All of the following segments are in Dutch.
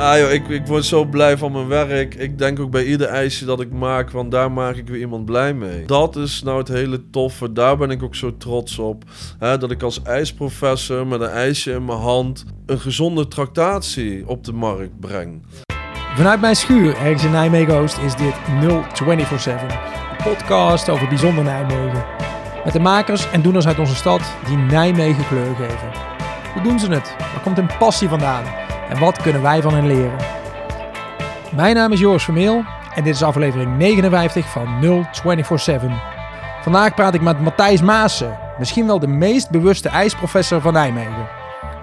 Ah joh, ik, ik word zo blij van mijn werk. Ik denk ook bij ieder ijsje dat ik maak, want daar maak ik weer iemand blij mee. Dat is nou het hele toffe. Daar ben ik ook zo trots op. Hè, dat ik als ijsprofessor met een ijsje in mijn hand een gezonde tractatie op de markt breng. Vanuit mijn schuur, ergens in Nijmegen Oost, is dit 0247. Een podcast over bijzonder Nijmegen. Met de makers en doeners uit onze stad die Nijmegen kleur geven. Hoe doen ze het? Waar komt hun passie vandaan? En wat kunnen wij van hen leren? Mijn naam is Joris Vermeel en dit is aflevering 59 van 0247. Vandaag praat ik met Matthijs Maassen, misschien wel de meest bewuste ijsprofessor van Nijmegen.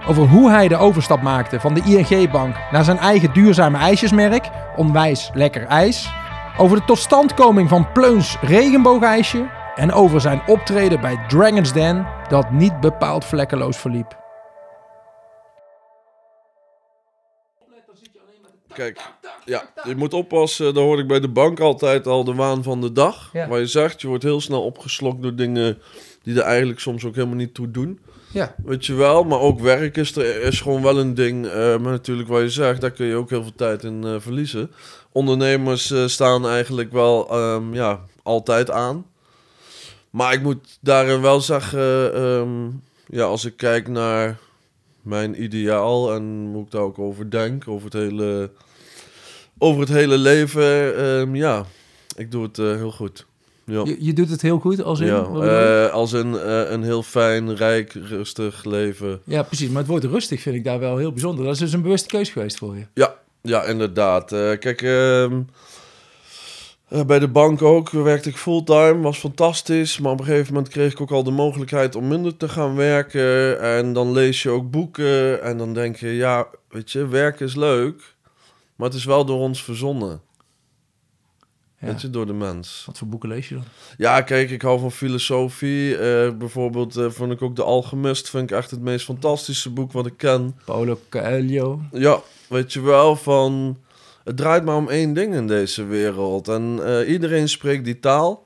Over hoe hij de overstap maakte van de ING-bank naar zijn eigen duurzame ijsjesmerk, Onwijs Lekker IJs. Over de totstandkoming van Pleuns regenboogijsje. En over zijn optreden bij Dragon's Den, dat niet bepaald vlekkeloos verliep. Kijk, ja, je moet oppassen. Dat hoor ik bij de bank altijd al de waan van de dag. Ja. Waar je zegt, je wordt heel snel opgeslokt door dingen die er eigenlijk soms ook helemaal niet toe doen. Ja, Weet je wel, maar ook werk is, er, is gewoon wel een ding. eh, maar natuurlijk wat je zegt, daar kun je ook heel veel tijd in eh, verliezen. Ondernemers eh, staan eigenlijk wel ehm, ja, altijd aan. Maar ik moet daarin wel zeggen, ehm, ja, als ik kijk naar mijn ideaal en hoe ik daar ook over denk, over het hele, over het hele leven, ehm, ja, ik doe het eh, heel goed. Ja. je, je doet het heel goed als in... Ja, eh, als een, eh, een heel fijn, rijk, rustig leven. ja, precies. Maar het woord rustig vind ik daar wel heel bijzonder. Dat is dus een bewuste keus geweest voor je. Ja, ja inderdaad. Kijk, ehm, eh, bij de bank ook werkte ik fulltime, was fantastisch. Maar op een gegeven moment kreeg ik ook al de mogelijkheid om minder te gaan werken. En dan lees je ook boeken en dan denk je, ja, weet je, werken is leuk. Maar het is wel door ons verzonnen, Ja. weet je, door de mens. Wat voor boeken lees je dan? Ja, kijk, ik hou van filosofie. Eh, bijvoorbeeld eh, vond ik ook De Alchemist, vind ik echt het meest fantastische boek wat ik ken. Paulo Coelho. Ja, weet je wel, van... Het draait maar om één ding in deze wereld. En eh, iedereen spreekt die taal.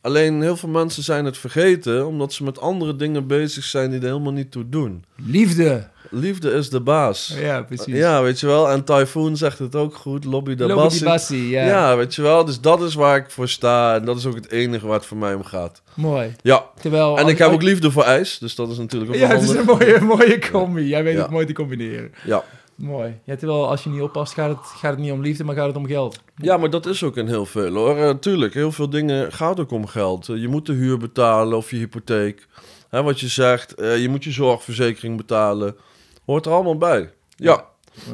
Alleen heel veel mensen zijn het vergeten... omdat ze met andere dingen bezig zijn die er helemaal niet toe doen. Liefde. Liefde is de baas. Ja, precies. Ja, weet je wel. En Typhoon zegt het ook goed. Lobby de Lobby di Bassi. Bassi, ja. Ja. weet je wel. Dus dat is waar ik voor sta. En dat is ook het enige waar het voor mij om gaat. Mooi. Ja. Terwijl, En ik heb ook liefde voor ijs. Dus dat is natuurlijk ook Ja, het is een mooie, mooie combi. Jij weet Ja. het mooi te combineren. Ja. Mooi. Ja, terwijl als je niet oppast, gaat het, gaat het niet om liefde, maar gaat het om geld. Ja, maar dat is ook in heel veel hoor. Eh, tuurlijk, heel veel dingen gaat ook om geld. Eh, je moet de huur betalen of je hypotheek. Hè, wat je zegt, eh, je moet je zorgverzekering betalen. Hoort er allemaal bij. Ja,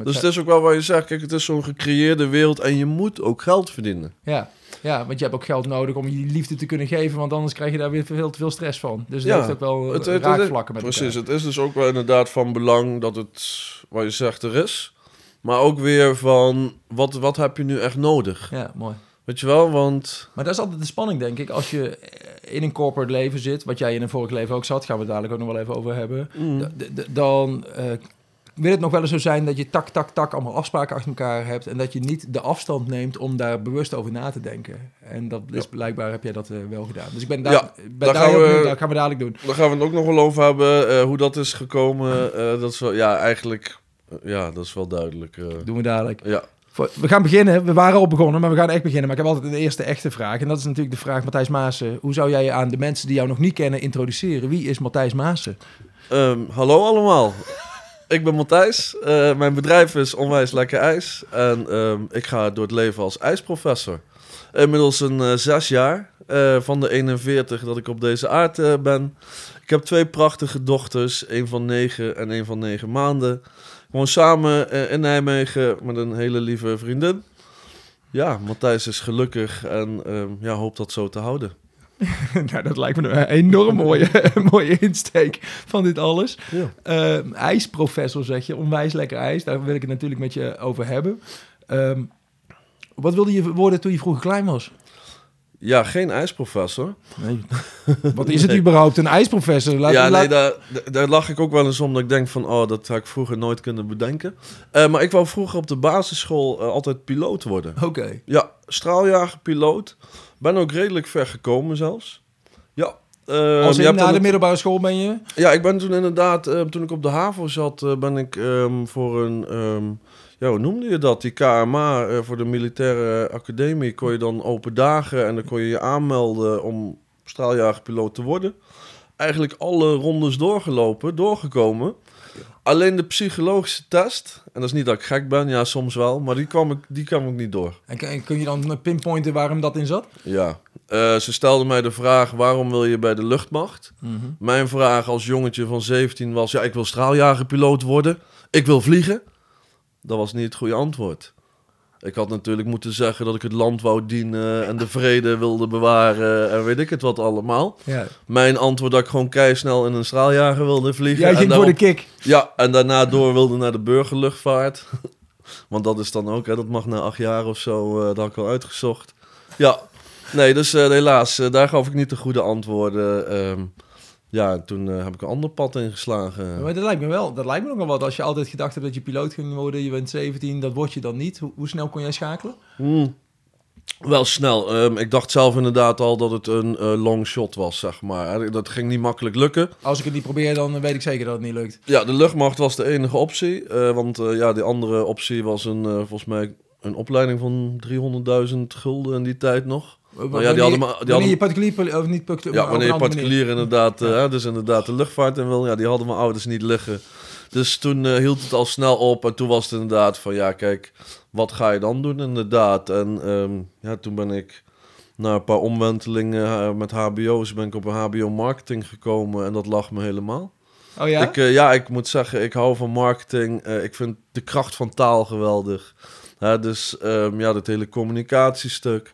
dus het is ook wel wat je zegt. Kijk, het is zo'n gecreëerde wereld en je moet ook geld verdienen. Ja. ja, want je hebt ook geld nodig om je liefde te kunnen geven, want anders krijg je daar weer veel te veel stress van. Dus het Ja, heeft ook wel Het, het, het- raakvlakken met Precies, elkaar. het is dus ook wel inderdaad van belang dat het, wat je zegt, er is. Maar ook weer van, wat, wat heb je nu echt nodig? Ja, mooi. Weet je wel, want... Maar dat is altijd de spanning, denk ik. Als je eh, in een corporate leven zit, wat jij in een vorig leven ook zat, gaan we het dadelijk ook nog wel even over hebben. mm, dan eh, wil het nog wel eens zo zijn dat je tak, tak, tak allemaal afspraken achter elkaar hebt en dat je niet de afstand neemt om daar bewust over na te denken. En dat is blijkbaar heb jij dat eh, wel gedaan. Dus ik ben daar, Ja, ben daar gaan we- benieuwd naar. Dat gaan we dadelijk doen. Daar gaan we het ook nog wel over hebben, hoe dat is gekomen. Dat is wel, ja, eigenlijk, ja, dat is wel duidelijk. doen we dadelijk. ja. We gaan beginnen. We waren al begonnen, maar we gaan echt beginnen. Maar ik heb altijd een eerste echte vraag. En dat is natuurlijk de vraag, Matthijs Maassen. Hoe zou jij je aan de mensen die jou nog niet kennen introduceren? Wie is Matthijs Maassen? Ehm, hallo allemaal. ik ben Matthijs. Eh, mijn bedrijf is Onwijs Lekker IJs. En ehm, ik ga door het leven als ijsprofessor. Inmiddels een eh, zes jaar eh, van de 41 dat ik op deze aard eh, ben. Ik heb twee prachtige dochters. een van negen en een van negen maanden. Gewoon samen eh, in Nijmegen met een hele lieve vriendin. Ja, Matthijs is gelukkig en ehm, ja, hoopt dat zo te houden. nou, dat lijkt me een enorm mooie, mooie insteek van dit alles. Ja. Ehm, ijsprofessor zeg je, onwijs lekker ijs. Daar wil ik het natuurlijk met je over hebben. Ehm, wat wilde je worden toen je vroeger klein was? Ja, geen ijsprofessor. Nee. Wat is het überhaupt, een ijsprofessor? Laat, ja, laat- nee, daar, daar- lach ik ook wel eens om. Dat ik denk van, oh, dat had ik vroeger nooit kunnen bedenken. Eh, maar ik wou vroeger op de basisschool eh, altijd piloot worden. Oké. Ja, straaljager, piloot. Ben ook redelijk ver gekomen zelfs. Ja. eh, Als in, na de het- middelbare school ben je? Ja, ik ben toen inderdaad, toen ik op de HAVO zat, ben ik ehm, voor een, ehm, ja, hoe noemde je dat? Die KMA eh, voor de militaire academie kon je dan open dagen en dan kon je je aanmelden om straaljagerpiloot te worden. Eigenlijk alle rondes doorgelopen, doorgekomen. Alleen de psychologische test, en dat is niet dat ik gek ben, ja soms wel, maar die kwam ik, die kwam ik niet door. En kun- je dan pinpointen waarom dat in zat? Ja, Eh, ze stelden mij de vraag, waarom wil je bij de luchtmacht? Mijn vraag als jongetje van 17 was, ja ik wil straaljagerpiloot worden, ik wil vliegen. Dat was niet het goede antwoord. Ik had natuurlijk moeten zeggen dat ik het land wou dienen en de vrede wilde bewaren en weet ik het wat allemaal. Ja. Mijn antwoord dat ik gewoon keisnel in een straaljager wilde vliegen. Jij ging voor de kick. Ja, en daarna door wilde naar de burgerluchtvaart. Want dat is dan ook, hè, dat mag na acht jaar of zo, eh, dat had ik al uitgezocht. Ja, nee, dus eh, helaas, eh, daar gaf ik niet de goede antwoorden. Ehm, ja, en toen eh, heb ik een ander pad ingeslagen. Maar dat lijkt me wel, dat lijkt me nog wel wat. Als je altijd gedacht hebt dat je piloot ging worden, je bent 17, dat word je dan niet. Hoe, hoe snel kon jij schakelen? Hmm. Wel snel. Ehm, ik dacht zelf inderdaad al dat het een eh, long shot was, zeg maar. Dat ging niet makkelijk lukken. Als ik het niet probeer, dan weet ik zeker dat het niet lukt. Ja, de luchtmacht was de enige optie. eh, want eh, ja, die andere optie was een, eh, volgens mij een opleiding van 300.000 gulden in die tijd nog. Wanneer, ja, die hadden die wanneer je particulier, poli- of niet particulier, Ja, wanneer je manier. particulier inderdaad, eh, hè, dus inderdaad de luchtvaart in wil, ja, die hadden mijn ouders niet liggen. Dus toen eh, hield het al snel op en toen was het inderdaad van, ja kijk, wat ga je dan doen inderdaad? En ehm, ja, toen ben ik na een paar omwentelingen eh, met hbo's, ben ik op een hbo marketing gekomen en dat lag me helemaal. Oh ja? Ik, ja, ik moet zeggen, ik hou van marketing. Ik vind de kracht van taal geweldig. Dus ehm, ja, dat hele communicatiestuk.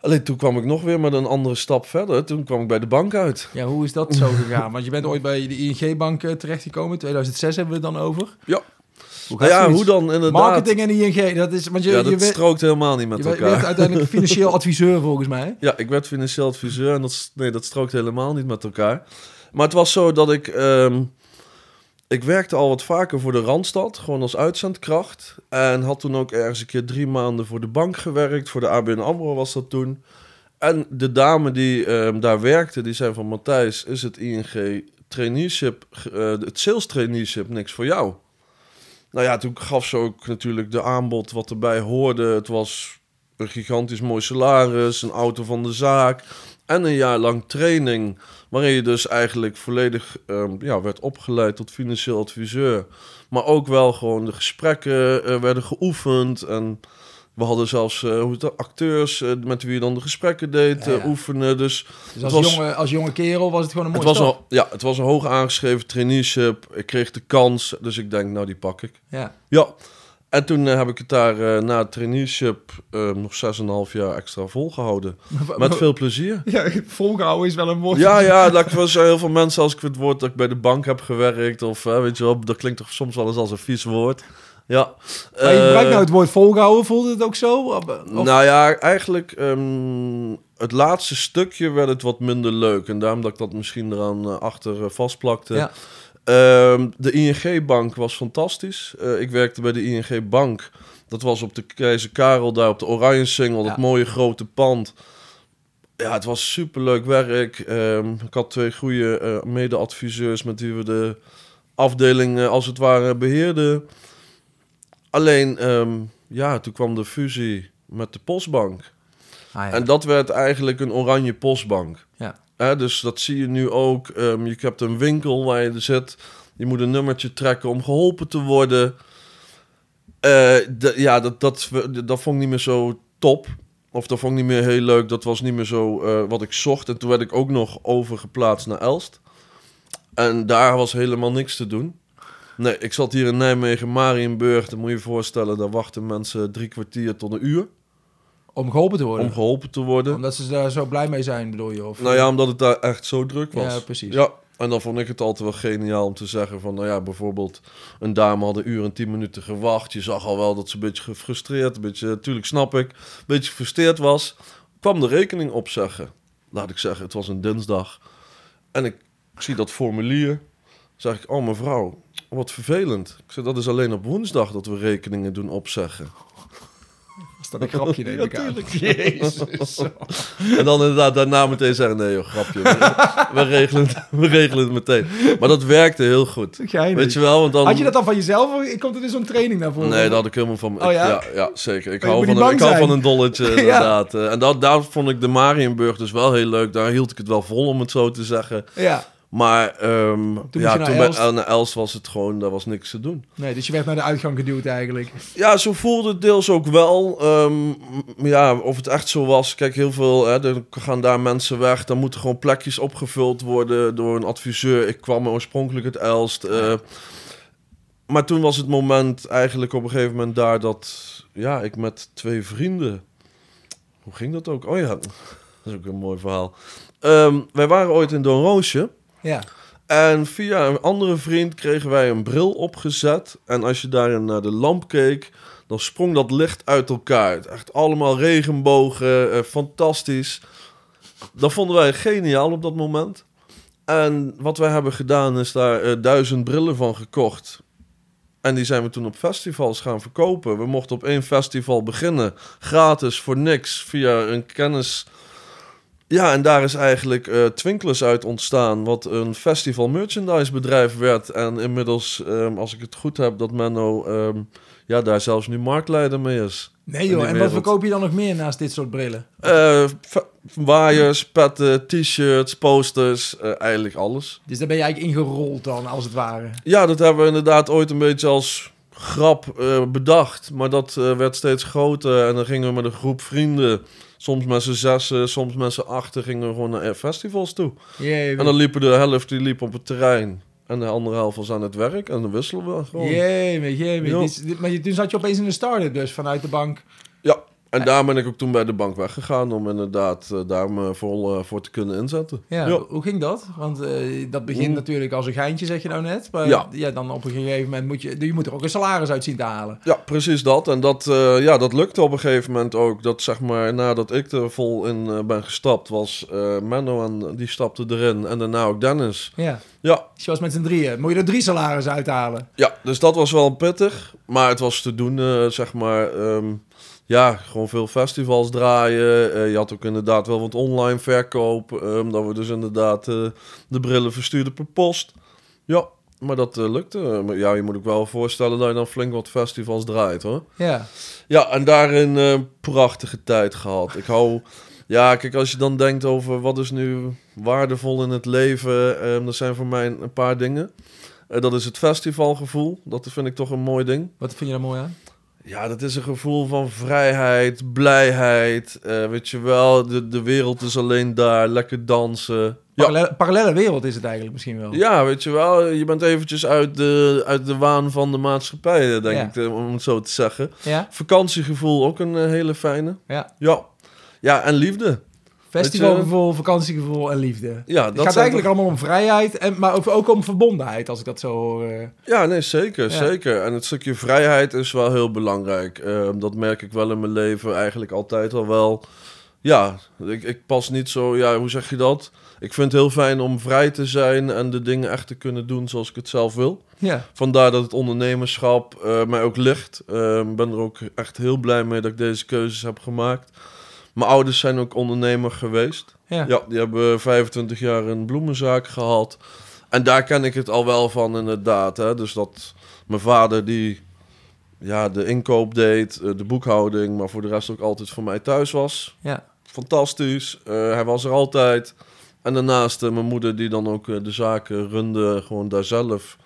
Alleen toen kwam ik nog weer met een andere stap verder. Toen kwam ik bij de bank uit. Ja, hoe is dat zo gegaan? Want je bent ooit bij de ING-bank eh, terechtgekomen. 2006 hebben we het dan over. Ja. Hoe Nou ja, hoe dan inderdaad? Marketing en ING, dat is... Want je, ja, je, dat werd, strookt helemaal niet met je werd elkaar. uiteindelijk financieel adviseur volgens mij. Ja, ik werd financieel adviseur en dat, nee, dat strookt helemaal niet met elkaar. Maar het was zo dat ik... ehm, ik werkte al wat vaker voor de Randstad, gewoon als uitzendkracht. En had toen ook ergens een keer drie maanden voor de bank gewerkt. Voor de ABN AMRO was dat toen. En de dame die ehm, daar werkte, die zei van... Matthijs, is het ING traineeship, eh, het sales traineeship niks voor jou? Nou ja, toen gaf ze ook natuurlijk de aanbod wat erbij hoorde. Het was een gigantisch mooi salaris, een auto van de zaak en een jaar lang training. Waarin je dus eigenlijk volledig ehm, ja, werd opgeleid tot financieel adviseur. Maar ook wel gewoon de gesprekken eh, werden geoefend. En we hadden zelfs eh, hoe het, acteurs eh, met wie je dan de gesprekken deed Ja, ja. oefenen. Dus Dus als, Het was- jonge, als jonge kerel was het gewoon een het mooie was, stap. een, ja, het was een hoog aangeschreven traineeship. Ik kreeg de kans, dus ik denk, nou die pak ik. Ja. Ja, en toen eh, heb ik het daar eh, na het traineeship eh, nog 6,5 jaar extra volgehouden. Met veel plezier. Ja, volgehouden is wel een woord. Ja, ja, dat zo heel veel mensen als ik het woord dat ik bij de bank heb gewerkt. Of eh, weet je wel, dat klinkt toch soms wel eens als een vies woord. Ja. Maar je gebruikt nou het woord volgehouden, voelde het ook zo? Of, nou ja, eigenlijk ehm, het laatste stukje werd het wat minder leuk. En daarom dat ik dat misschien eraan achter vastplakte. Ja. Ehm, de ING-bank was fantastisch. Eh, ik werkte bij de ING-bank. Dat was op de Keizer Karel, daar op de Oranje Singel. Dat mooie grote pand. Ja, het was superleuk werk. Ehm, ik had twee goede eh, mede-adviseurs met wie we de afdeling eh, als het ware beheerden. Alleen, ehm, ja, toen kwam de fusie met de Postbank. Ah, ja. En dat werd eigenlijk een oranje postbank. Ja. Hè, dus dat zie je nu ook. Ehm, je hebt een winkel waar je zit. Je moet een nummertje trekken om geholpen te worden. Eh, ja, dat, dat, dat vond ik niet meer zo top. Of dat vond ik niet meer heel leuk. Dat was niet meer zo eh, wat ik zocht. En toen werd ik ook nog overgeplaatst naar Elst. En daar was helemaal niks te doen. Nee, ik zat hier in Nijmegen, Marienburg. Dan moet je je voorstellen, daar wachten mensen drie kwartier tot een uur Om geholpen te worden. om geholpen te worden. Omdat ze daar zo blij mee zijn, bedoel je? Of, Nou ja, omdat het daar echt zo druk was. Ja, precies. Ja, en dan vond ik het altijd wel geniaal om te zeggen van... Nou ja, bijvoorbeeld een dame had een uur en tien minuten gewacht. Je zag al wel dat ze een beetje gefrustreerd, een beetje... Natuurlijk snap ik, een beetje gefrustreerd was. Kwam de rekening opzeggen. Laat ik zeggen, het was een dinsdag. En ik zie dat formulier. Zeg ik, oh mevrouw, wat vervelend. Ik zeg, dat is alleen op woensdag dat we rekeningen doen opzeggen. Is dat een grapje, neem Ja, ik aan. Jezus. En dan inderdaad daarna meteen zeggen, nee joh, grapje. We, regelen het, we regelen het meteen. Maar dat werkte heel goed. Geinig. Weet je wel, want dan... Had je dat dan van jezelf of komt er dus zo'n training daarvoor? Nee, dat had ik helemaal van... Oh, ik- ja? ja? Ja, zeker. Ik je hou, van, een, ik hou van een dolletje, inderdaad. Eh, En dat, daar vond ik de Marienburg dus wel heel leuk. Daar hield ik het wel vol, om het zo te zeggen. Ja. Maar ehm, moest ja, toen bij Elst was het gewoon, daar was niks te doen. Nee, dus je werd naar de uitgang geduwd eigenlijk. Ja, zo voelde het deels ook wel. Ehm, ja, of het echt zo was. Kijk, heel veel, hè, er gaan daar mensen weg. Dan moeten gewoon plekjes opgevuld worden door een adviseur. Ik kwam oorspronkelijk uit Elst. eh, maar toen was het moment eigenlijk op een gegeven moment daar dat... Ja, ik met twee vrienden... Hoe ging dat ook? Oh ja, dat is ook een mooi verhaal. Ehm, wij waren ooit in Doornroosje. Ja. En via een andere vriend kregen wij een bril opgezet. En als je daarin naar de lamp keek, dan sprong dat licht uit elkaar. Echt allemaal regenbogen, eh, fantastisch. Dat vonden wij geniaal op dat moment. En wat wij hebben gedaan is daar eh, duizend brillen van gekocht. En die zijn we toen op festivals gaan verkopen. We mochten op één festival beginnen. Gratis, voor niks, via een kennis... Ja, en daar is eigenlijk eh Twinklers uit ontstaan, wat een festival merchandise bedrijf werd. En inmiddels, ehm, als ik het goed heb, dat Menno ehm, ja, daar zelfs nu marktleider mee is. Nee joh, en wat verkoop je dan nog meer naast dit soort brillen? Va- waaiers, petten, t-shirts, posters, eh, eigenlijk alles. Dus daar ben je eigenlijk ingerold dan, als het ware. Ja, dat hebben we inderdaad ooit een beetje als grap eh, bedacht. Maar dat eh, werd steeds groter en dan gingen we met een groep vrienden... Soms met z'n zessen, soms met z'n achten gingen we gewoon naar festivals toe. Jee, En dan liepen de helft die liep op het terrein. En de andere helft was aan het werk. En dan wisselen we gewoon. jee, jee. Maar je- toen zat je opeens in de start-up dus, vanuit de bank. Ja. En daar ben ik ook toen bij de bank weggegaan. Om inderdaad eh, daar me vol eh, voor te kunnen inzetten. Ja, Ja. hoe ging dat? Want eh, dat begint natuurlijk als een geintje, zeg je nou net. Maar Ja. ja. dan op een gegeven moment moet je... Je moet er ook een salaris uit zien te halen. Ja, precies dat. En dat, eh, ja, dat lukte op een gegeven moment ook. Dat zeg maar, nadat ik er vol in eh, ben gestapt, was eh Menno en die stapte erin. En daarna ook Dennis. Ja. Ja, Dus je was met z'n drieën. Moet je er drie salaris uithalen? ja, dus dat was wel pittig. Maar het was te doen, eh, zeg maar. ehm, ja, gewoon veel festivals draaien. Eh, je had ook inderdaad wel wat online verkoop. ehm, dat we dus inderdaad eh, de brillen verstuurden per post. Ja, maar dat eh, lukte. Maar ja, je moet ook wel voorstellen dat je dan flink wat festivals draait hoor. Ja. Ja, en daarin eh, prachtige tijd gehad. Ik hou... Ja, kijk, als je dan denkt over wat is nu waardevol in het leven... eh dat zijn voor mij een paar dingen. Eh, dat is het festivalgevoel. Dat vind ik toch een mooi ding. Wat vind je daar mooi aan? Ja, dat is een gevoel van vrijheid, blijheid. eh, weet je wel, de, de wereld is alleen daar. Lekker dansen. Ja, Parallele, wereld is het eigenlijk misschien wel. ja, weet je wel, je bent eventjes uit de, uit de waan van de maatschappij, eh, denk Ja. ik, eh, om het zo te zeggen. Ja? Vakantiegevoel, ook een hele fijne. Ja. Ja. Ja, en liefde. Festivalgevoel, vakantiegevoel en liefde. Ja, Het dat gaat zijn eigenlijk allemaal om vrijheid, en, maar ook, om verbondenheid, als ik dat zo hoor. eh. Ja, nee, zeker, Ja. zeker. En het stukje vrijheid is wel heel belangrijk. Ehm, dat merk ik wel in mijn leven eigenlijk altijd al wel. Ja, ik, ik pas niet zo... Ja, hoe zeg je dat? Ik vind het heel fijn om vrij te zijn en de dingen echt te kunnen doen zoals ik het zelf wil. Ja. Vandaar dat het ondernemerschap eh, mij ook ligt. Ik ben er ook echt heel blij mee dat ik deze keuzes heb gemaakt. Mijn ouders zijn ook ondernemer geweest. Ja. Ja, die hebben 25 jaar een bloemenzaak gehad. En daar ken ik het al wel van, inderdaad. Hè? Dus dat mijn vader die ja, de inkoop deed, eh, de boekhouding, maar voor de rest ook altijd voor mij thuis was. Ja. Fantastisch. Eh, hij was er altijd. En daarnaast eh, mijn moeder die dan ook de zaken runde, gewoon daar zelf.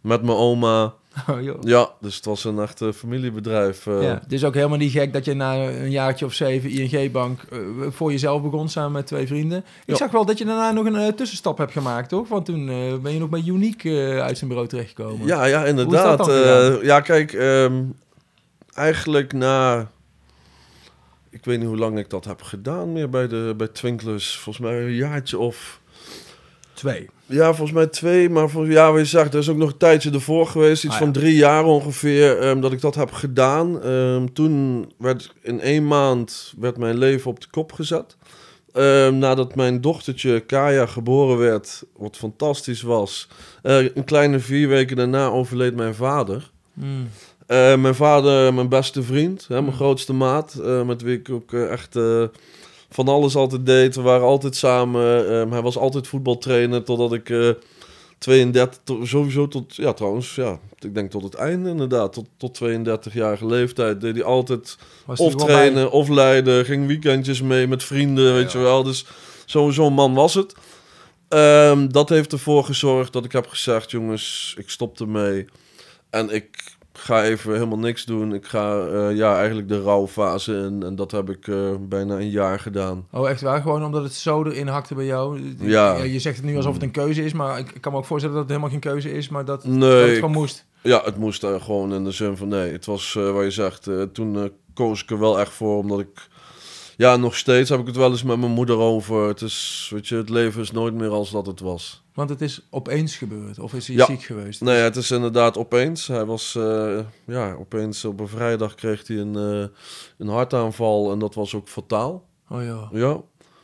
Met mijn oma. Oh, joh. Ja, dus het was een echt eh, familiebedrijf. eh. Ja, het is ook helemaal niet gek dat je na een jaartje of zeven ING-bank eh, voor jezelf begon samen met twee vrienden. Ik Ja. zag wel dat je daarna nog een tussenstap hebt gemaakt, toch? Want toen ben je nog bij Unique uit zijn bureau terechtgekomen. Ja, ja, inderdaad. ja, kijk, ehm, eigenlijk na... Ik weet niet hoe lang ik dat heb gedaan meer bij, de, bij Twinklers. Volgens mij een jaartje of... Twee. Ja, volgens mij twee, maar voor, ja, wat je zegt, er is ook nog een tijdje ervoor geweest. Iets Ah, ja. van drie jaar ongeveer, ehm, dat ik dat heb gedaan. Ehm, toen werd in één maand werd mijn leven op de kop gezet. Ehm, nadat mijn dochtertje Kaya geboren werd, wat fantastisch was. eh, een kleine vier weken daarna overleed mijn vader. Mm. Eh, mijn vader, mijn beste vriend, hè, mijn Hmm. grootste maat, eh, met wie ik ook echt van alles altijd deed. We waren altijd samen. Ehm, hij was altijd voetbaltrainer totdat ik eh 32, to- sowieso tot, ja trouwens, ja, ik denk tot het einde inderdaad. Tot, tot 32-jarige leeftijd deed hij altijd Was of trainen of leiden. Ging weekendjes mee met vrienden, weet Ja. je wel. Dus zo- zo'n man was het. Ehm, dat heeft ervoor gezorgd dat ik heb gezegd, jongens, ik stop ermee. En ik ga even helemaal niks doen. Ik ga eh, ja, eigenlijk de rouwfase in. En dat heb ik eh, bijna een jaar gedaan. Oh, echt waar? Gewoon omdat het zo erin hakte bij jou? Ja. Je zegt het nu alsof het een keuze is, maar ik ik kan me ook voorstellen dat het helemaal geen keuze is, maar dat, dat het gewoon moest. ja, het moest er gewoon in de zin van nee. Het was eh, waar je zegt, eh, toen eh, koos ik er wel echt voor, omdat ik... Ja, nog steeds heb ik het wel eens met mijn moeder over. Het is, weet je, het leven is nooit meer als dat het was. Want het is opeens gebeurd, of is hij Ja. ziek geweest? Nee, het is inderdaad opeens. Hij was, eh, ja, opeens op een vrijdag kreeg hij een, eh, een hartaanval en dat was ook fataal. Oh ja, Ja,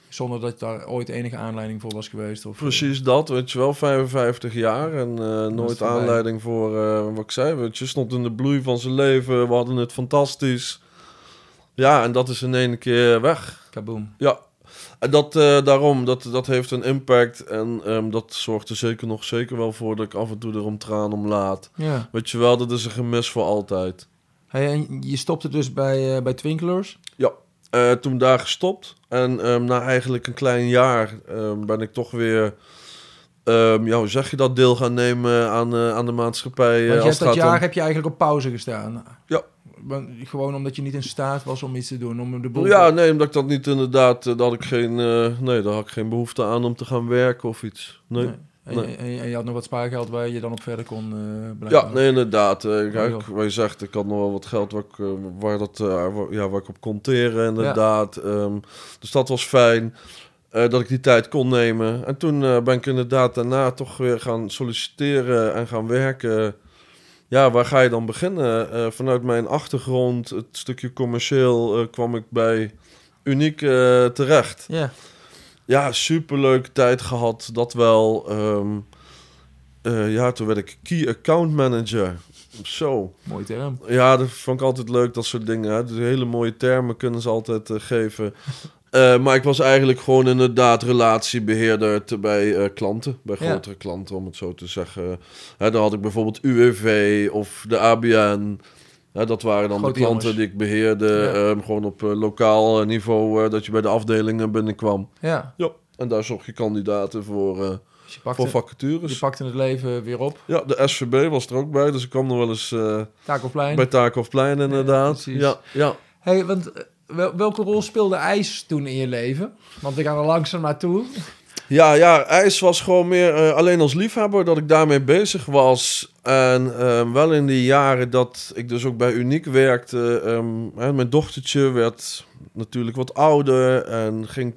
zonder dat daar ooit enige aanleiding voor was geweest? Of, precies dat. Weet je wel, 55 jaar en eh, nooit aanleiding voor eh, wat ik zei. Weet je, stond in de bloei van zijn leven. We hadden het fantastisch. Ja, en dat is in één keer weg. eh, Kaboom. Ja, dat, eh, daarom, dat, dat heeft een impact. En ehm, dat zorgt er zeker nog zeker wel voor dat ik af en toe er om traan om laat. Ja. Weet je wel, dat is een gemis voor altijd. Hey, en je stopte dus bij, eh bij Twinkelers? Eh, toen daar gestopt. En ehm, na eigenlijk een klein jaar ehm, ben ik toch weer... ehm, ja, hoe zeg je dat? Deel gaan nemen aan, aan de maatschappij. Want je als hebt dat jaar om- heb je eigenlijk op pauze gestaan. Ja. Gewoon omdat je niet in staat was om iets te doen, om de boel... Ja, nee, omdat ik dat niet inderdaad... eh, dat had ik geen, eh, nee, daar had ik geen behoefte aan om te gaan werken of iets. Nee. Nee. En, Nee. en, en je had nog wat spaargeld waar je dan op verder kon uh, blijven. Ja, nee, inderdaad. Kijk, joh. waar je zegt, ik had nog wel wat geld waar ik, waar dat, waar, ja, waar ik op kon teren, inderdaad. Ehm, dus dat was fijn. dat ik die tijd kon nemen. En toen ben ik inderdaad daarna toch weer gaan solliciteren en gaan werken. Ja, waar ga je dan beginnen? Eh, vanuit mijn achtergrond, het stukje commercieel, eh, kwam ik bij Uniek eh, terecht. Ja. Ja, superleuke tijd gehad. Dat wel. Ehm, eh, ja, toen werd ik Key Account Manager. Zo. Mooi term. Ja, dat vond ik altijd leuk, dat soort dingen. Hè. Dus hele mooie termen kunnen ze altijd geven. Eh, maar ik was eigenlijk gewoon inderdaad relatiebeheerder te, bij eh, klanten. Bij Ja. grotere klanten, om het zo te zeggen. Hè, dan had ik bijvoorbeeld UWV of de ABN. Hè, dat waren dan de klanten jongens. die ik beheerde. Ja. ehm, gewoon op eh, lokaal niveau, dat je bij de afdelingen binnenkwam. Ja. Ja, en daar zocht je kandidaten voor, Dus je pakte, voor vacatures. je pakte het leven weer op. Ja, de SVB was er ook bij, dus ik kwam nog wel eens eh, Takelplein. bij Takenhofplein inderdaad. precies. Ja, ja. Hey, want welke rol speelde ijs toen in je leven? Want we gaan er langzaam naartoe. Ja, ja, ijs was gewoon meer eh, alleen als liefhebber dat ik daarmee bezig was. En ehm, wel in die jaren dat ik dus ook bij Uniek werkte. ehm, hè, mijn dochtertje werd natuurlijk wat ouder en ging...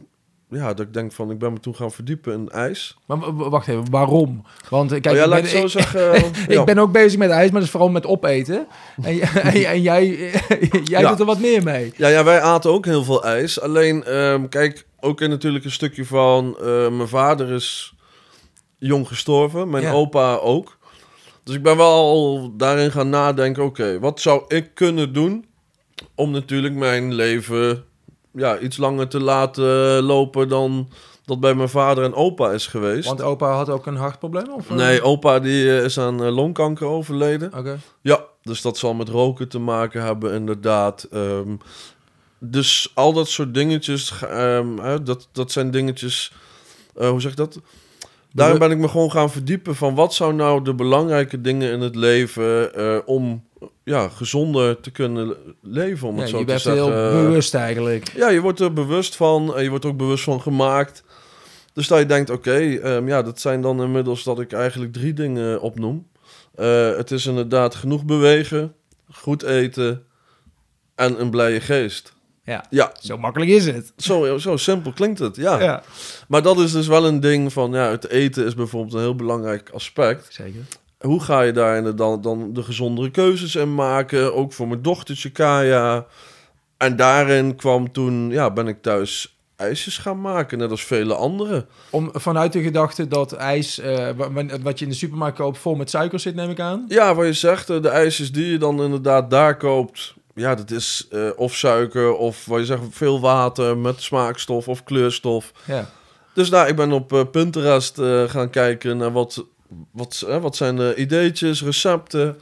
Ja, dat ik denk van, ik ben me toen gaan verdiepen in ijs. Maar wacht even, waarom? Want eh, kijk, oh, ja, ik, ben, ik zo zeggen. ja. ik ben ook bezig met ijs, maar dat is vooral met opeten. En, en, en jij, jij Ja. doet er wat meer mee. Ja, ja, wij aten ook heel veel ijs. Alleen, ehm, kijk, ook in natuurlijk een stukje van... eh, mijn vader is jong gestorven, mijn opa ook. Dus ik ben wel al daarin gaan nadenken... oké, wat zou ik kunnen doen... om natuurlijk mijn leven ja, iets langer te laten lopen... dan dat bij mijn vader en opa is geweest. Want opa had ook een hartprobleem? Of, eh? Nee, opa die eh, is aan eh, longkanker overleden. Oké. Ja, dus dat zal met roken te maken hebben, inderdaad. Ehm, dus al dat soort dingetjes, ehm, hè, dat, dat zijn dingetjes, hoe zeg ik dat? Daarin ben ik me gewoon gaan verdiepen van wat zou nou de belangrijke dingen in het leven om ja, gezonder te kunnen leven, om Ja, het zo je te bent zeggen. heel bewust eigenlijk. Ja, je wordt er bewust van en je wordt ook bewust van gemaakt. Dus dat je denkt, oké, ehm, ja, dat zijn dan inmiddels dat ik eigenlijk drie dingen opnoem. Eh, het is inderdaad genoeg bewegen, goed eten en een blije geest. Ja. Ja, Zo makkelijk is het. zo, zo simpel klinkt het, ja. Ja. Maar dat is dus wel een ding van, ja, het eten is bijvoorbeeld een heel belangrijk aspect. Zeker. Hoe ga je daar dan, dan de gezondere keuzes in maken? Ook voor mijn dochtertje Kaya. En daarin kwam toen, ja, ben ik thuis ijsjes gaan maken, net als vele anderen. Om, vanuit de gedachte dat ijs, eh, wa- wa- wat je in de supermarkt koopt, vol met suiker zit, neem ik aan. Ja, wat je zegt, eh, de ijsjes die je dan inderdaad daar koopt, ja, dat is eh, of suiker of wat je zegt, veel water met smaakstof of kleurstof. Ja. Dus nou, ik ben op eh, Pinterest gaan kijken naar wat, wat, eh, wat zijn de ideetjes, recepten.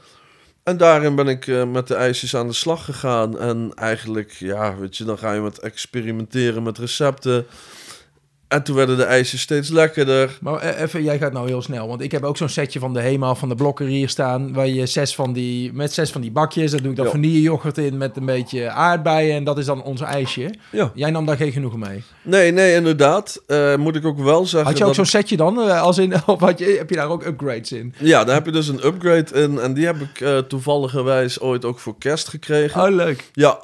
En daarin ben ik eh, met de ijsjes aan de slag gegaan. En eigenlijk, ja, weet je, dan ga je met experimenteren met recepten. En toen werden de ijsjes steeds lekkerder. Maar eh, even, jij gaat nou heel snel, want ik heb ook zo'n setje van de Hema van de Blokker hier staan, waar je zes van die, met zes van die bakjes, daar doe ik dan vanillejoghurt in met een beetje aardbeien en dat is dan ons ijsje. Ja. Jij nam daar geen genoegen mee. Nee, nee, inderdaad. Eh, moet ik ook wel zeggen. Had je ook dat- zo'n setje dan, eh, als in, of had je, heb je daar ook upgrades in? Ja, daar heb je dus een upgrade in. En die heb ik eh toevalligerwijs ooit ook voor kerst gekregen. Oh, leuk. Ja,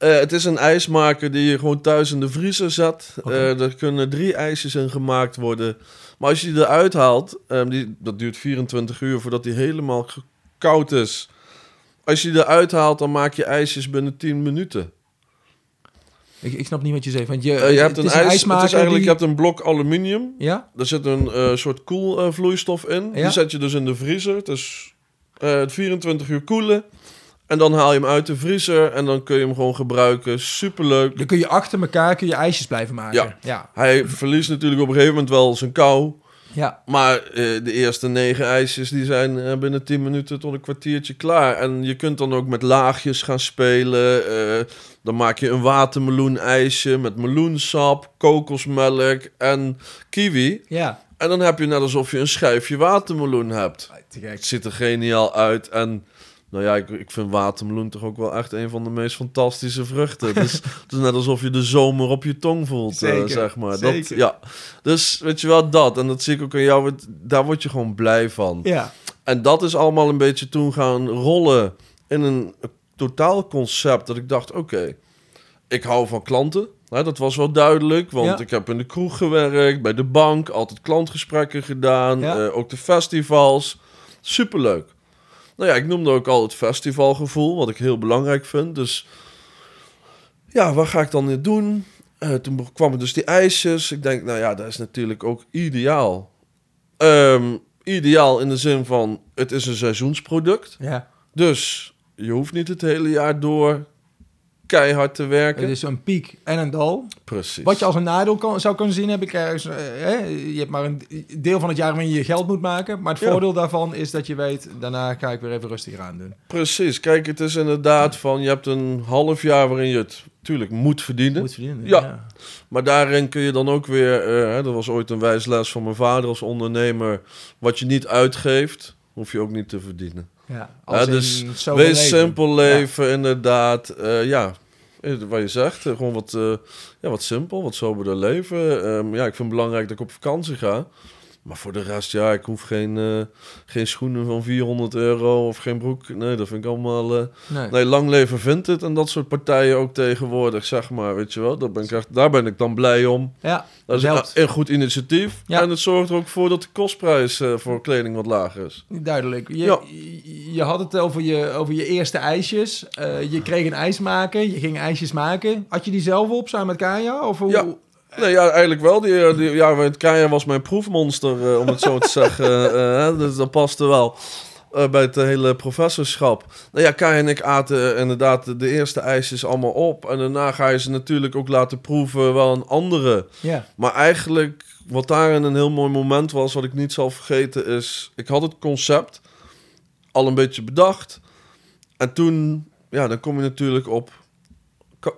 eh, het is een ijsmaker die je gewoon thuis in de vriezer zet. Eh, er kunnen drie ijsjes in gemaakt worden. Maar als je die eruit haalt, eh, die, dat duurt 24 uur voordat die helemaal koud is. Als je die eruit haalt, dan maak je ijsjes binnen 10 minuten. Ik, ik snap niet wat je zegt, want je, Eh, je hebt een ijs, het ijsmaker is eigenlijk, die- je hebt een blok aluminium. Ja? Er zit een soort koelvloeistof in. Ja. Die zet je dus in de vriezer. Het is eh, 24 uur koelen. En dan haal je hem uit de vriezer en dan kun je hem gewoon gebruiken. Superleuk. Dan kun je achter elkaar kun je ijsjes blijven maken. Ja. Ja. Hij verliest natuurlijk op een gegeven moment wel zijn kou. Ja. Maar eh, de eerste negen ijsjes die zijn eh, binnen 10 minuten tot een kwartiertje klaar. En je kunt dan ook met laagjes gaan spelen. Eh, dan maak je een watermeloen-ijsje met meloensap, kokosmelk en kiwi. Ja. En dan heb je net alsof je een schijfje watermeloen hebt. Het ziet er geniaal uit. En nou ja, ik, ik vind watermeloen toch ook wel echt een van de meest fantastische vruchten. Dus het is net alsof je de zomer op je tong voelt, eh, zeg maar. Dat, ja. Dus weet je wel, dat. En dat zie ik ook aan jou. Daar word je gewoon blij van. Ja. En dat is allemaal een beetje toen gaan rollen in een totaal concept. Dat ik dacht, oké, ik hou van klanten. Hè, dat was wel duidelijk, want Ja. ik heb in de kroeg gewerkt, bij de bank, altijd klantgesprekken gedaan, Ja. eh, ook de festivals. Superleuk. Nou ja, ik noemde ook al het festivalgevoel, wat ik heel belangrijk vind. Dus ja, wat ga ik dan nu doen? Eh, toen kwamen dus die ijsjes. Ik denk, nou ja, dat is natuurlijk ook ideaal. Ehm, ideaal in de zin van, het is een seizoensproduct. Ja. Dus je hoeft niet het hele jaar door keihard te werken. Het is een piek en een dal. Precies. Wat je als een nadeel kan, zou kunnen zien, heb ik ergens. eh, je hebt maar een deel van het jaar waarin je je geld moet maken. Maar het Ja. voordeel daarvan is dat je weet, daarna ga ik weer even rustig aan doen. Precies. Kijk, het is inderdaad van, je hebt een half jaar waarin je het natuurlijk moet verdienen. Moet verdienen. Ja. Maar daarin kun je dan ook weer, eh, dat was ooit een wijs les van mijn vader als ondernemer, wat je niet uitgeeft, hoef je ook niet te verdienen. Ja, Ja, dus Wees leven. simpel leven, inderdaad. Eh, ja, wat je zegt, eh, gewoon wat, eh, ja, wat simpel, wat soberder leven. Ehm, ja, ik vind het belangrijk dat ik op vakantie ga. Maar voor de rest, ja, ik hoef geen, eh, geen schoenen van 400 euro of geen broek. Nee, dat vind ik allemaal... eh, Nee. Nee, lang leven vindt het en dat soort partijen ook tegenwoordig, zeg maar, weet je wel. Dat ben ik echt, daar ben ik dan blij om. Ja, Dat is een, een goed initiatief. Ja. En het zorgt er ook voor dat de kostprijs eh, voor kleding wat lager is. Duidelijk. Je, Ja. je, had het over je, over je eerste ijsjes. Je kreeg een ijsmaker, je ging ijsjes maken. Had je die zelf op samen met Kaya? Of hoe? Ja. Nee, ja, eigenlijk wel. Die, eh, die, ja, het Kaya was mijn proefmonster, eh, om het zo te zeggen. eh, hè, dus dat paste wel bij het hele professorschap. Nou ja, Kaya en ik aten inderdaad de, eerste ijsjes allemaal op. En daarna ga je ze natuurlijk ook laten proeven wel aan anderen. Ja. Maar eigenlijk, wat daarin een heel mooi moment was, wat ik niet zal vergeten, is... Ik had het concept al een beetje bedacht. En toen, ja, dan kom je natuurlijk op...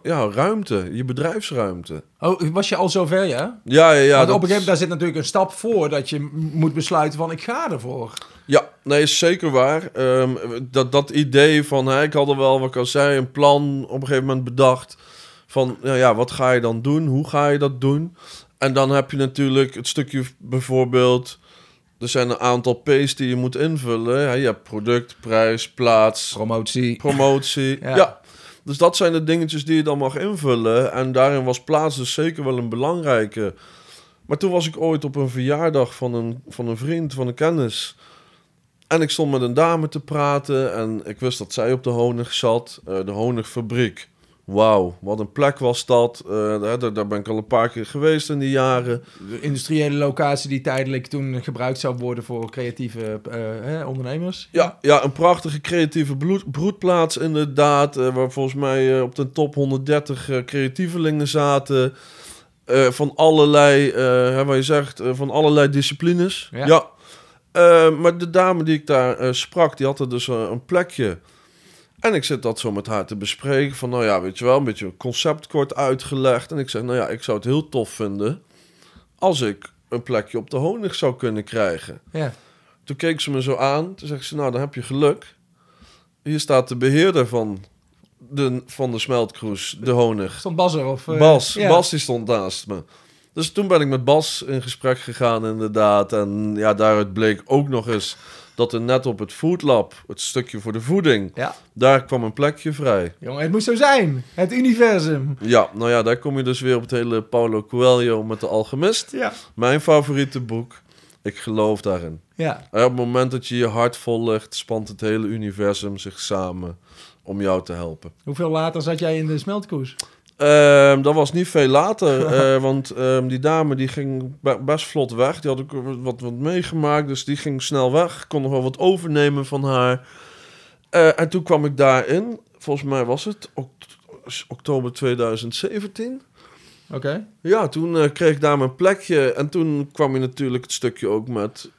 Ja, ruimte, je bedrijfsruimte. Oh, was je al zover, ja? Ja, ja, ja. Want op een gegeven moment, daar zit natuurlijk een stap voor dat je moet besluiten van ik ga ervoor. Ja, nee, is zeker waar. Ehm, dat, dat idee van, hè, ik had er wel, wat ik al zei, een plan op een gegeven moment bedacht. Van, ja, ja, wat ga je dan doen? Hoe ga je dat doen? En dan heb je natuurlijk het stukje bijvoorbeeld... Er zijn een aantal P's die je moet invullen. Ja, je hebt product, prijs, plaats, Promotie. promotie. Ja. ja. Dus dat zijn de dingetjes die je dan mag invullen. En daarin was plaats dus zeker wel een belangrijke. Maar toen was ik ooit op een verjaardag van een, van een vriend, van een kennis. En ik stond met een dame te praten. En ik wist dat zij op de honig zat. eh, de honigfabriek. Wauw, wat een plek was dat. Eh, daar, daar ben ik al een paar keer geweest in die jaren. De industriële locatie die tijdelijk toen gebruikt zou worden voor creatieve eh, hè, ondernemers. Ja, ja, een prachtige creatieve bloed, broedplaats inderdaad. eh, waar volgens mij op de top 130 eh, creatievelingen zaten. van allerlei, hè, wat je zegt, van allerlei disciplines. Ja. Ja. Maar de dame die ik daar sprak, die had er dus een plekje. En ik zit dat zo met haar te bespreken. Van nou ja, weet je wel, een beetje een concept kort uitgelegd. En ik zeg, nou ja, ik zou het heel tof vinden als ik een plekje op de honig zou kunnen krijgen. Ja. Toen keek ze me zo aan. Toen zegt ze, nou, dan heb je geluk. Hier staat de beheerder van de, van de smeltcruise, de honig. Stond Bas er? Of, eh, Bas. ja. Bas die stond naast me. Dus toen ben ik met Bas in gesprek gegaan, inderdaad. En ja, daaruit bleek ook nog eens dat er net op het Food Lab, het stukje voor de voeding, Ja. daar kwam een plekje vrij. Jongen, het moest zo zijn. Het universum. Ja, nou ja, daar kom je dus weer op het hele Paulo Coelho met de Alchemist. Ja. Mijn favoriete boek. Ik geloof daarin. Ja. En op het moment dat je je hart volgt, spant het hele universum zich samen om jou te helpen. Hoeveel later zat jij in de smeltkoers? Ehm, dat was niet veel later, eh, want ehm, die dame die ging be- best vlot weg. Die had ook wat, wat meegemaakt, dus die ging snel weg. Ik kon nog wel wat overnemen van haar. Eh, en toen kwam ik daarin, volgens mij was het oktober 2017. Oké. Ja, toen eh, kreeg ik daar mijn plekje. En toen kwam je natuurlijk het stukje ook met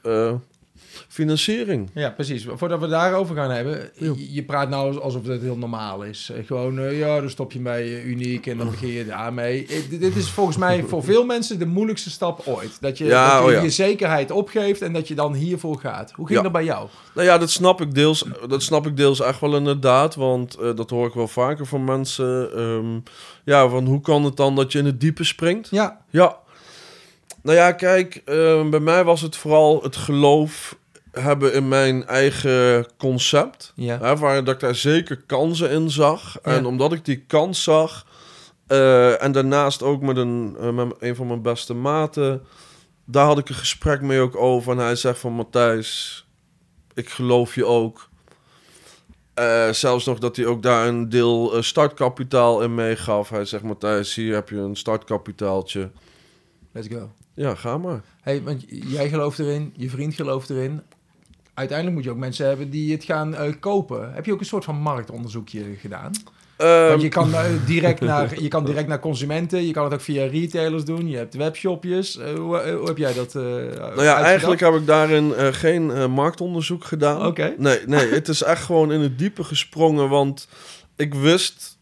financiering. Ja, precies. Voordat we daarover gaan hebben, je- praat nou alsof het heel normaal is. Eh, Gewoon, eh, ja, dan stop je bij eh, Uniek en dan begin je daarmee. Eh, dit- is volgens mij voor veel mensen de moeilijkste stap ooit. Dat je, Ja, dat je oh ja. je zekerheid opgeeft en dat je dan hiervoor gaat. Hoe ging Ja. dat bij jou? Nou ja, dat snap ik deels, dat snap ik deels echt wel inderdaad. Want dat hoor ik wel vaker van mensen. ehm, ja, van hoe kan het dan dat je in het diepe springt? Ja, Ja. Nou ja, kijk, ehm, bij mij was het vooral het geloof hebben in mijn eigen concept. ja. Hè, waar dat ik daar zeker kansen in zag. Ja. En omdat ik die kans zag... eh, en daarnaast ook met een, eh, met een van mijn beste maten... daar had ik een gesprek mee ook over. En hij zegt van... Matthijs, ik geloof je ook. Eh, zelfs nog dat hij ook daar een deel startkapitaal in meegaf. Hij zegt, Matthijs, hier heb je een startkapitaaltje. Let's go. Ja, ga maar. Hey, want jij gelooft erin, je vriend gelooft erin. Uiteindelijk moet je ook mensen hebben die het gaan eh, kopen. Heb je ook een soort van marktonderzoekje gedaan? Ehm, Want je kan, eh, direct naar, je kan direct naar consumenten, je kan het ook via retailers doen, je hebt webshopjes. Eh, hoe, hoe heb jij dat? eh nou ja, eigenlijk heb ik daarin geen marktonderzoek gedaan. Oké. Nee, nee, het is echt gewoon in het diepe gesprongen, want ik wist,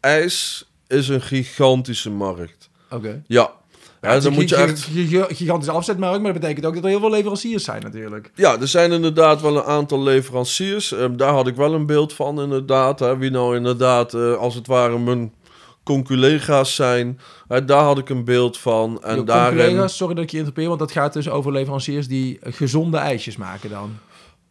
ijs is een gigantische markt. Oké. Ja, ja, dan moet je echt... gi- gi- gigantische afzetmarkt, maar dat betekent ook dat er heel veel leveranciers zijn natuurlijk. Ja, er zijn inderdaad wel een aantal leveranciers. Ehm, daar had ik wel een beeld van, inderdaad. Hè, wie nou inderdaad, eh, als het ware, mijn conculega's zijn. Hè, daar had ik een beeld van. En daarin collega's, sorry dat ik je interpeer, want dat gaat dus over leveranciers die gezonde ijsjes maken dan.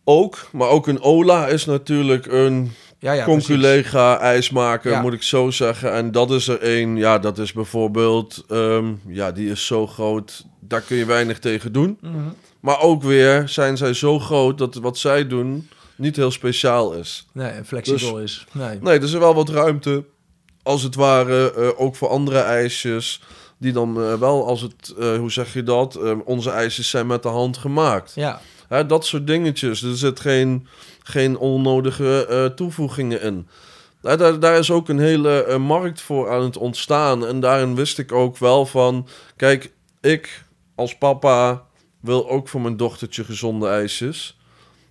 ook. Maar ook een Ola is natuurlijk een Ja, ja, conculega ijsmaker, Ja. moet ik zo zeggen. En dat is er één, ja, dat is bijvoorbeeld, ehm, ja, die is zo groot, daar kun je weinig tegen doen. Mhm. Maar ook weer zijn zij zo groot dat wat zij doen niet heel speciaal is. Nee, flexibel Dus- is. Nee. Nee, er is wel wat ruimte, als het ware, eh, ook voor andere ijsjes. Die dan eh, wel, als het, eh, hoe zeg je dat? Eh, onze ijsjes zijn met de hand gemaakt. Ja, Hè, dat soort dingetjes. Er zit geen, geen onnodige eh, toevoegingen in. Hè, daar, daar is ook een hele eh, markt voor aan het ontstaan. En daarin wist ik ook wel van... Kijk, ik als papa wil ook voor mijn dochtertje gezonde ijsjes.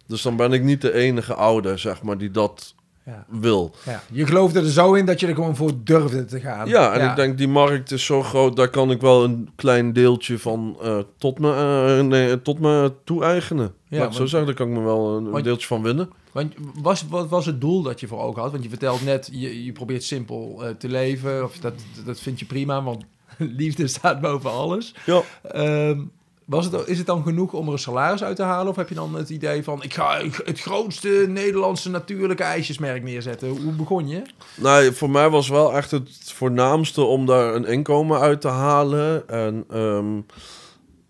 Dus dan ben ik niet de enige ouder, zeg maar, die dat ja, wil. ja. Je geloofde er zo in dat je er gewoon voor durfde te gaan. Ja, en ik denk die markt is zo groot, daar kan ik wel een klein deeltje van eh, tot, me, eh, nee, tot me toe-eigenen. Ja, Ja, zo want- zeggen, daar kan ik me wel een, Want- deeltje van winnen. Want was, wat was het doel dat je voor ogen had? Want je vertelt net, je, je probeert simpel eh, te leven. Of dat, dat vind je prima, want liefde staat boven alles. Ja. Ehm, was het, is het dan genoeg om er een salaris uit te halen? Of heb je dan het idee van, ik ga het grootste Nederlandse natuurlijke ijsjesmerk neerzetten? Hoe begon je? Nou, voor mij was wel echt het voornaamste om daar een inkomen uit te halen. En ehm,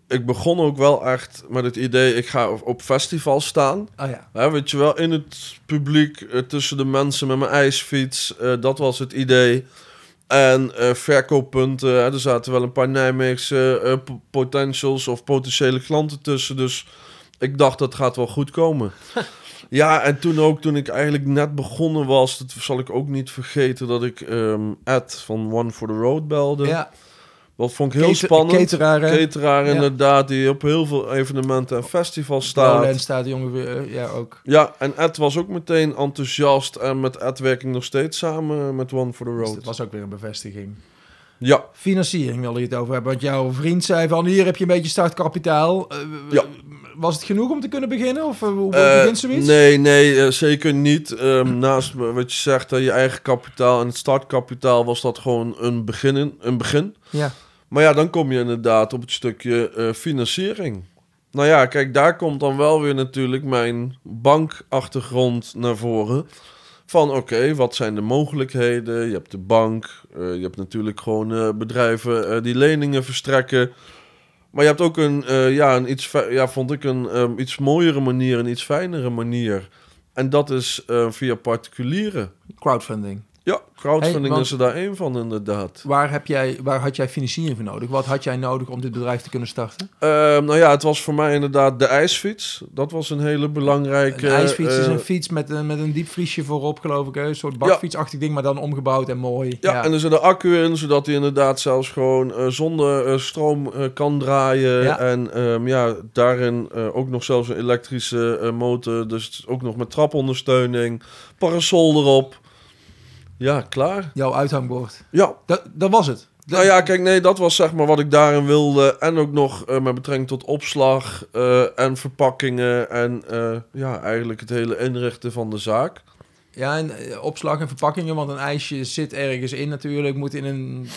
ik begon ook wel echt met het idee, ik ga op- festivals staan. Oh ja. Hè, weet je wel, in het publiek, eh, tussen de mensen met mijn ijsfiets. eh, dat was het idee. En eh, verkooppunten. Hè, er zaten wel een paar Nijmeegse eh, po- potentials of potentiële klanten tussen. Dus ik dacht, dat gaat wel goed komen. ja, en toen ook, toen ik eigenlijk net begonnen was... dat zal ik ook niet vergeten... dat ik ehm Ed van One for the Road belde. ja. Dat vond ik heel spannend. Cateraar, hè? Cateraar Ja. inderdaad, die op heel veel evenementen en festivals staat. Lowland staat ongeveer, eh, ja ook. Ja, en Ed was ook meteen enthousiast. En met Ed werk ik nog steeds samen met One for the Dus Road. dat was ook weer een bevestiging. Ja, Financiering wilde je het over hebben. Want jouw vriend zei van hier heb je een beetje startkapitaal. Eh, Ja. Was het genoeg om te kunnen beginnen? Of eh, hoe Eh, begint zoiets? nee, nee, zeker niet. Ehm, naast wat je zegt, je eigen kapitaal en het startkapitaal was dat gewoon een begin. Een begin. Ja. Maar ja, dan kom je inderdaad op het stukje eh, financiering. Nou ja, kijk, daar komt dan wel weer natuurlijk mijn bankachtergrond naar voren. Van oké, wat zijn de mogelijkheden? Je hebt de bank, eh, je hebt natuurlijk gewoon eh, bedrijven die leningen verstrekken. Maar je hebt ook een, ja, een iets, ja, vond ik een ehm, iets mooiere manier, een iets fijnere manier. En dat is via particulieren. Crowdfunding. Ja, crowdfunding Hey, is er daar één van inderdaad. Waar, heb jij, waar had jij financiering voor nodig? Wat had jij nodig om dit bedrijf te kunnen starten? Ehm, nou ja, het was voor mij inderdaad de ijsfiets. Dat was een hele belangrijke... Een ijsfiets is eh, een fiets met een, met een diepvriesje voorop, geloof ik. Een soort bakfietsachtig ding, maar dan omgebouwd en mooi. ja, en er zit een accu in, zodat hij inderdaad zelfs gewoon eh, zonder eh, stroom kan draaien. Ja. En ehm, ja, daarin ook nog zelfs een elektrische motor. Dus ook nog met trapondersteuning. Parasol erop. Ja, klaar. Jouw uithangbord. Ja, Dat, dat was het. Nou ja, kijk, nee, dat was zeg maar wat ik daarin wilde. En ook nog eh, met betrekking tot opslag eh, en verpakkingen. En eh, ja, eigenlijk het hele inrichten van de zaak. Ja, en opslag en verpakkingen, want een ijsje zit ergens in natuurlijk. Moet in een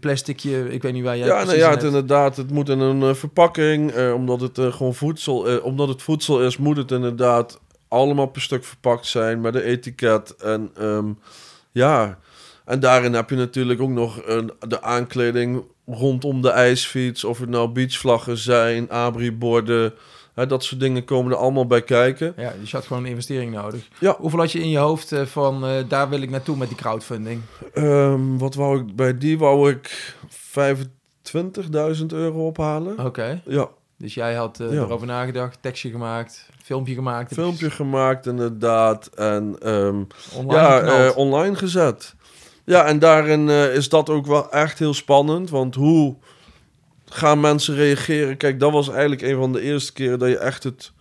plasticje, ik weet niet waar jij ja, nou ja, het inderdaad, het moet in een verpakking. omdat het gewoon voedsel, omdat het voedsel is, moet het inderdaad allemaal per stuk verpakt zijn met een etiket. En ehm, ja, en daarin heb je natuurlijk ook nog een, de aankleding rondom de ijsfiets. Of het nou beachvlaggen zijn, abri-borden. Hè, dat soort dingen komen er allemaal bij kijken. Ja, dus je had gewoon een investering nodig. Ja. Hoeveel had je in je hoofd eh, van, eh, daar wil ik naartoe met die crowdfunding? Ehm, wat wou ik bij die wou ik 25.000 euro ophalen. Oké, Ja, dus jij had eh, Ja. erover nagedacht, tekstje gemaakt, filmpje gemaakt. filmpje gemaakt inderdaad en ehm, online ja, eh, online gezet. Ja, en daarin eh, is dat ook wel echt heel spannend, want hoe gaan mensen reageren? Kijk, dat was eigenlijk een van de eerste keren dat je echt het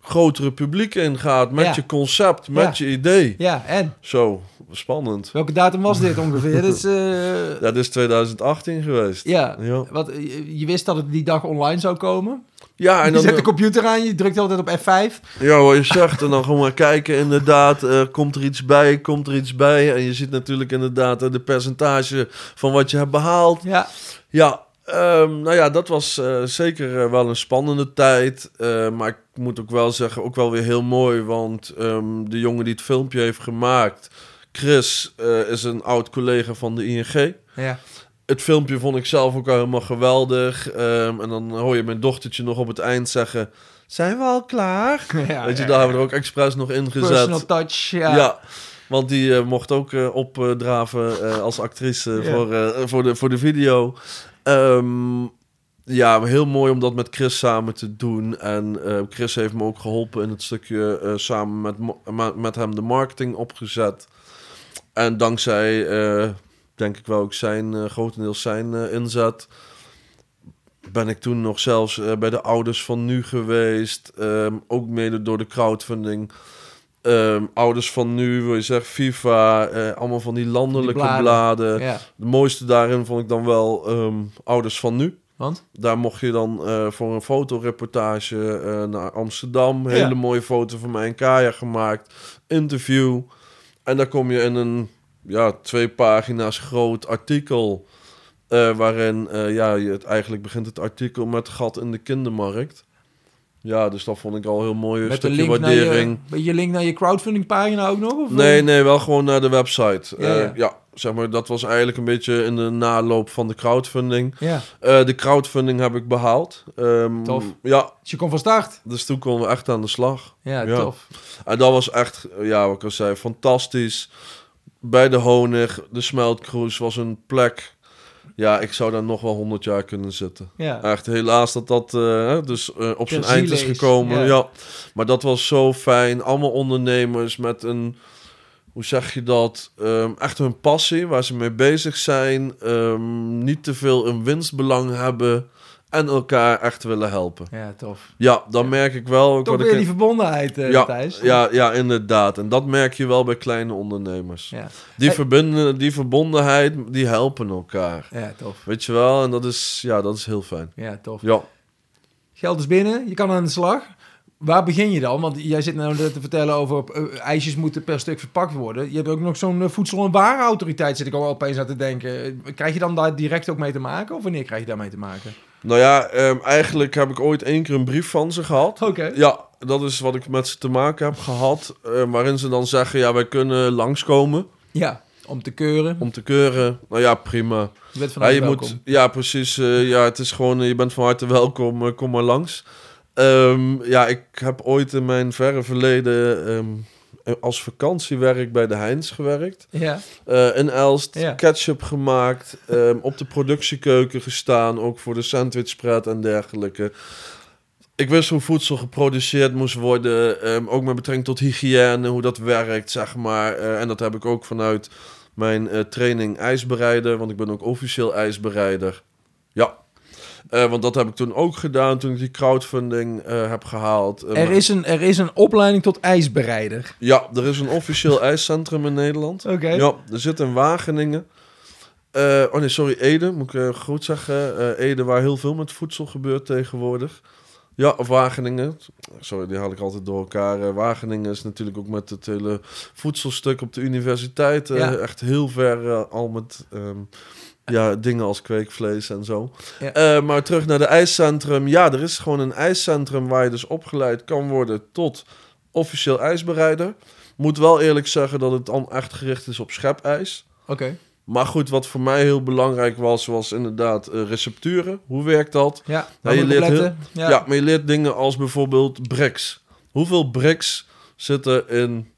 grotere publiek ingaat met Ja. je concept, met Ja. je idee. Ja, en? Zo, spannend. Welke datum was dit ongeveer? dus, eh, Ja, dit is 2018 geweest. ja, Ja, wat, je, je wist dat het die dag online zou komen. Ja en je dan... zet de computer aan, je drukt altijd op F5. Ja, wat je zegt. En dan gewoon maar kijken, inderdaad. eh, komt er iets bij? Komt er iets bij? En je ziet natuurlijk inderdaad eh, de percentage van wat je hebt behaald. Ja, Ja, ehm, nou ja, dat was eh, zeker wel een spannende tijd. Maar ik moet ook wel zeggen, ook wel weer heel mooi. Want ehm, de jongen die het filmpje heeft gemaakt, Chris, is een oud collega van de ING. ja. Het filmpje vond ik zelf ook al helemaal geweldig. Ehm, en dan hoor je mijn dochtertje nog op het eind zeggen... Zijn we al klaar? ja Weet je, ja, daar hebben we er ook expres nog in gezet. Personal touch, ja. Ja. want die eh, mocht ook eh, opdraven eh, als actrice voor, voor, de, voor de video. Ehm, ja, heel mooi om dat met Chris samen te doen. En Chris heeft me ook geholpen in het stukje samen met, met hem de marketing opgezet. En dankzij, denk ik wel ook zijn, eh, grotendeels zijn eh, inzet... Ben ik toen nog zelfs eh, bij de ouders van nu geweest. Ehm, ook mede door de crowdfunding. Ehm, ouders van nu, wil je zeggen, FIFA, allemaal van die landelijke Die bladen. bladen. Ja, De mooiste daarin vond ik dan wel ehm, ouders van nu. want? Daar mocht je dan voor een fotoreportage naar Amsterdam. Hele Ja. mooie foto van mij en Kaya gemaakt. Interview. En dan kom je in een ja, twee pagina's groot artikel. eh, waarin eh, ja, je het, eigenlijk begint het artikel met gat in de kindermarkt. Ja, dus dat vond ik al heel mooi. Een Met stukje link naar waardering. je, je link naar je crowdfunding pagina ook nog? Of, Nee, eh? nee, wel gewoon naar de website. Ja, Ja, ja. ja. zeg maar, dat was eigenlijk een beetje in de naloop van de crowdfunding. Ja, de crowdfunding heb ik behaald. Ehm, Tof. Ja, dus je kon van start. dus toen konden we echt aan de slag. Ja, Ja. tof. En dat was echt, ja, wat ik al zei, fantastisch. Bij de Honig, de Smeltcruise was een plek. Ja, ik zou daar nog wel 100 jaar kunnen zitten. Ja, Echt, helaas dat dat eh, dus eh, op zijn eind is gekomen. ja. Ja. Maar dat was zo fijn. Allemaal ondernemers met een, hoe zeg je dat? Ehm, echt hun passie, waar ze mee bezig zijn. Ehm, niet te veel een winstbelang hebben. En elkaar echt willen helpen. ja tof. Ja, dan merk ik wel. ook Toch weer ik die verbondenheid, eh ja, Thijs. ja, ja, inderdaad. En dat merk je wel bij kleine ondernemers. Ja. Die, Hey. verbinden, die verbondenheid, die helpen elkaar. Ja, tof. Weet je wel? En dat is, ja, dat is heel fijn. Ja, tof. Ja. Geld is binnen, je kan aan de slag. Waar begin je dan? Want jij zit nou te vertellen over eh, ijsjes moeten per stuk verpakt worden. Je hebt ook nog zo'n eh, voedsel- en warenautoriteit, zit ik al opeens aan te denken. Krijg je dan daar direct ook mee te maken? Of wanneer krijg je daarmee te maken? Nou ja, ehm, eigenlijk heb ik ooit één keer een brief van ze gehad. Oké. Ja, dat is wat ik met ze te maken heb gehad. eh, waarin ze dan zeggen, ja, wij kunnen langskomen Ja, om te keuren. om te keuren. Nou ja, prima. Je bent van Ja, harte je welkom. moet, ja, precies. eh, ja, het is gewoon, eh, je bent van harte welkom, kom maar langs. Ehm, ja, ik heb ooit in mijn verre verleden ehm, eh, als vakantiewerk bij de Heinz gewerkt. Ja, Eh, in Elst, Ja. ketchup gemaakt, ehm, op de productiekeuken gestaan, ook voor de sandwichspread en dergelijke. Ik wist hoe voedsel geproduceerd moest worden, ehm, ook met betrekking tot hygiëne, hoe dat werkt, zeg maar. Eh, en dat heb ik ook vanuit mijn eh, training ijsbereider, want ik ben ook officieel ijsbereider. Ja, Eh, want dat heb ik toen ook gedaan toen ik die crowdfunding eh, heb gehaald. Eh, er is, een, er is een opleiding tot ijsbereider. Ja, er is een officieel ijscentrum in Nederland. Oké. Ja, er zit in Wageningen. Oh nee, sorry, Ede, moet ik goed zeggen. Ede, waar heel veel met voedsel gebeurt tegenwoordig. Ja, of Wageningen. Sorry, die haal ik altijd door elkaar. Eh, Wageningen is natuurlijk ook met het hele voedselstuk op de universiteit. eh, Ja. Echt heel ver eh, al met ehm, ja, dingen als kweekvlees en zo. Ja. Maar terug naar de ijscentrum. Ja, er is gewoon een ijscentrum waar je dus opgeleid kan worden tot officieel ijsbereider. Moet wel eerlijk zeggen dat het dan echt gericht is op schepijs. Oké. Maar goed, wat voor mij heel belangrijk was, was inderdaad eh, recepturen. Hoe werkt dat? Ja, daar je leert. Ja. Ja. maar je leert dingen als bijvoorbeeld bricks. Hoeveel bricks zitten in,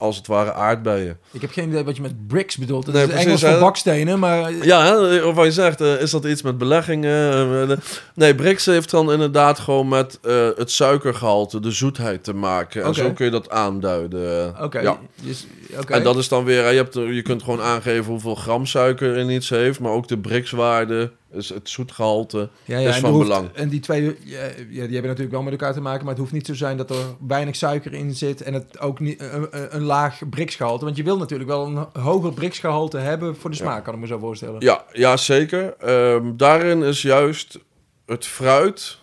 als het ware, aardbeien? Ik heb geen idee wat je met bricks bedoelt. Dat Nee, is precies, Engels voor bakstenen, maar... Ja, of wat je zegt, eh, is dat iets met beleggingen? Eh, nee, bricks heeft dan inderdaad gewoon met eh, het suikergehalte, de zoetheid te maken. En zo kun je dat aanduiden. Oké. Ja. Dus-. En dat is dan weer, je, hebt je kunt gewoon aangeven hoeveel gram suiker in iets heeft, maar ook de Brix-waarde, dus het zoetgehalte, Ja, ja, is van hoeft- belang. En die twee, ja, ja, die hebben natuurlijk wel met elkaar te maken, maar het hoeft niet zo zijn dat er weinig suiker in zit en het ook niet een, een- een laag briksgehalte. Want je wil natuurlijk wel een hoger briksgehalte hebben voor de smaak, kan ik me zo voorstellen. Ja, ja zeker. Ehm, daarin is juist het fruit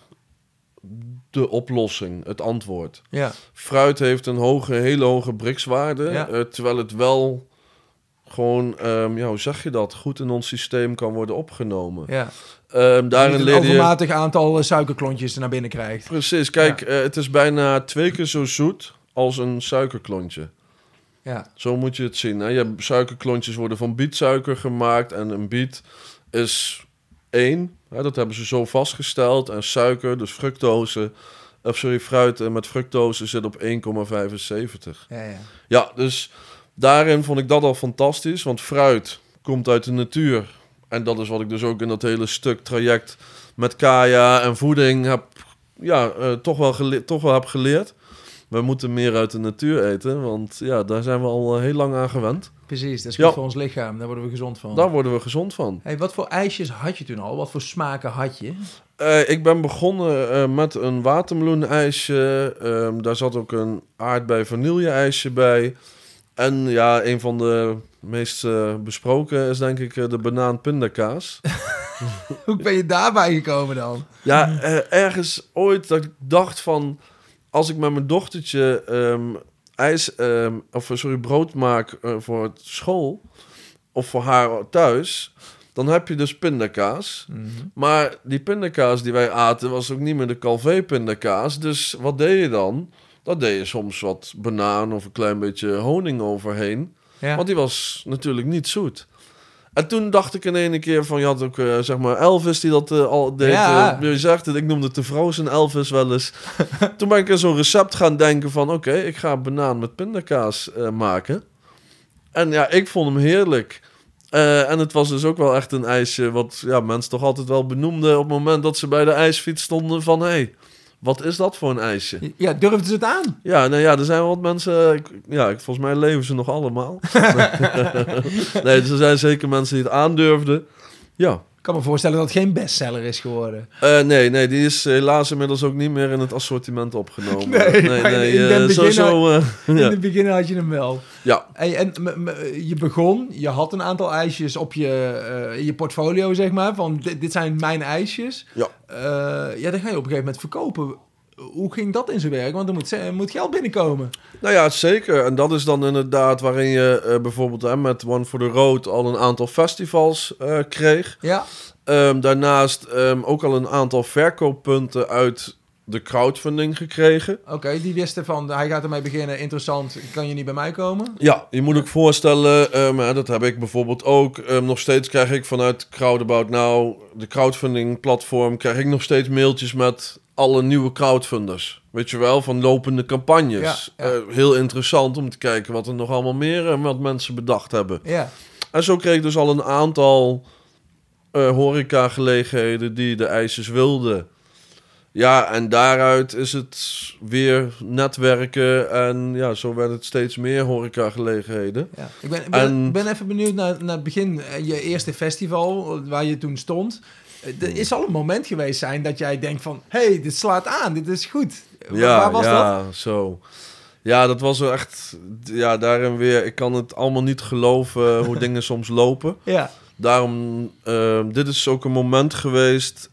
de oplossing, het antwoord. Ja, Fruit heeft een hoge, hele hoge Brix-waarde, eh, terwijl het wel gewoon, ehm, ja, hoe zeg je dat, goed in ons systeem kan worden opgenomen. ja. Ehm, daarin een je... overmatig aantal eh, suikerklontjes naar binnen krijgt. Precies, kijk, eh, het is bijna twee keer zo zoet als een suikerklontje. Ja, Zo moet je het zien. Hè? Je hebt, suikerklontjes worden van bietsuiker gemaakt en een biet is één. Hè? Dat hebben ze zo vastgesteld. En suiker, dus fructose, of sorry, fruit eh, met fructose zit op 1,75. ja, ja. Ja, dus daarin vond ik dat al fantastisch, want fruit komt uit de natuur. En dat is wat ik dus ook in dat hele stuk traject met Kaya en voeding heb, ja, eh, toch, wel gele- toch wel heb geleerd. We moeten meer uit de natuur eten, want ja, daar zijn we al eh, heel lang aan gewend. Precies, dat is Ja. goed voor ons lichaam. Daar worden we gezond van. Daar worden we gezond van. Hey, wat voor ijsjes had je toen al? Wat voor smaken had je? Eh, ik ben begonnen met een watermeloenijsje. Ehm, daar zat ook een aardbei vanille-ijsje bij. En ja, een van de meest eh, besproken is denk ik eh, de banaan pindakaas. Hoe ben je daarbij gekomen dan? Ja, eh, ergens ooit dat ik dacht van... Als ik met mijn dochtertje ehm, ijs, ehm, of sorry, brood maak eh, voor het school... of voor haar thuis... dan heb je dus pindakaas. Mhm. Maar die pindakaas die wij aten was ook niet meer de Calvé pindakaas. Dus wat deed je dan? Dat deed je soms wat banaan of een klein beetje honing overheen. Ja. Want die was natuurlijk niet zoet. En toen dacht ik in ene keer van, je had ook eh, zeg maar Elvis die dat eh, al deed. Ja. Eh, je zegt het, ik noemde het de Frozen Elvis wel eens. toen ben ik in zo'n recept gaan denken van, oké, ik ga banaan met pindakaas maken. En ja, ik vond hem heerlijk. En het was dus ook wel echt een ijsje wat ja, mensen toch altijd wel benoemden op het moment dat ze bij de ijsfiets stonden van, hé, hey, wat is dat voor een ijsje? Ja, durfden ze het aan? Ja, nou ja, er zijn wel wat mensen. ik- Ja, ik- volgens mij leven ze nog allemaal. nee, er zijn zeker mensen die het aandurfden. Ja. Kan me voorstellen dat het geen bestseller is geworden. Eh, nee, nee, die is helaas inmiddels ook niet meer in het assortiment opgenomen. Nee, nee, in den eh, begin eh, In ja. het begin had je hem wel. ja, Hey, en je begon, je had een aantal ijsjes op je, in je portfolio, zeg maar. Van dit, dit zijn mijn ijsjes. Ja. Ja, dan ga je op een gegeven moment verkopen. Hoe ging dat in zijn werk? Want er moet, er moet geld binnenkomen. nou ja, zeker. En dat is dan inderdaad waarin je eh, bijvoorbeeld hè, met One for the Road al een aantal festivals eh, kreeg. Ja, Ehm, daarnaast ehm, ook al een aantal verkooppunten uit de crowdfunding gekregen. oké. die wisten van, hij gaat ermee beginnen, interessant, kan je niet bij mij komen? Ja, je moet ook voorstellen, ehm, hè, dat heb ik bijvoorbeeld ook. nog steeds krijg ik vanuit Crowdabout Now, de crowdfunding platform, krijg ik nog steeds mailtjes met alle nieuwe crowdfunders. Weet je wel, van lopende campagnes. Ja, ja. Eh, heel interessant om te kijken wat er nog allemaal meer en wat mensen bedacht hebben. Ja, En zo kreeg ik dus al een aantal eh horecagelegenheden die de ijsjes wilden. Ja, en daaruit is het weer netwerken en ja, zo werd het steeds meer horecagelegenheden. ja. Ik ben, ben, En- ik ben even benieuwd naar, naar het begin, eh, je eerste festival waar je toen stond. Eh, Er is al een moment geweest zijn dat jij denkt van, hey, dit slaat aan, dit is goed. Waar- Ja, waar was dat? ja, zo. Ja, dat was wel echt, ja, daarin weer, ik kan het allemaal niet geloven hoe dingen soms lopen. Ja, Daarom, eh, dit is ook een moment geweest.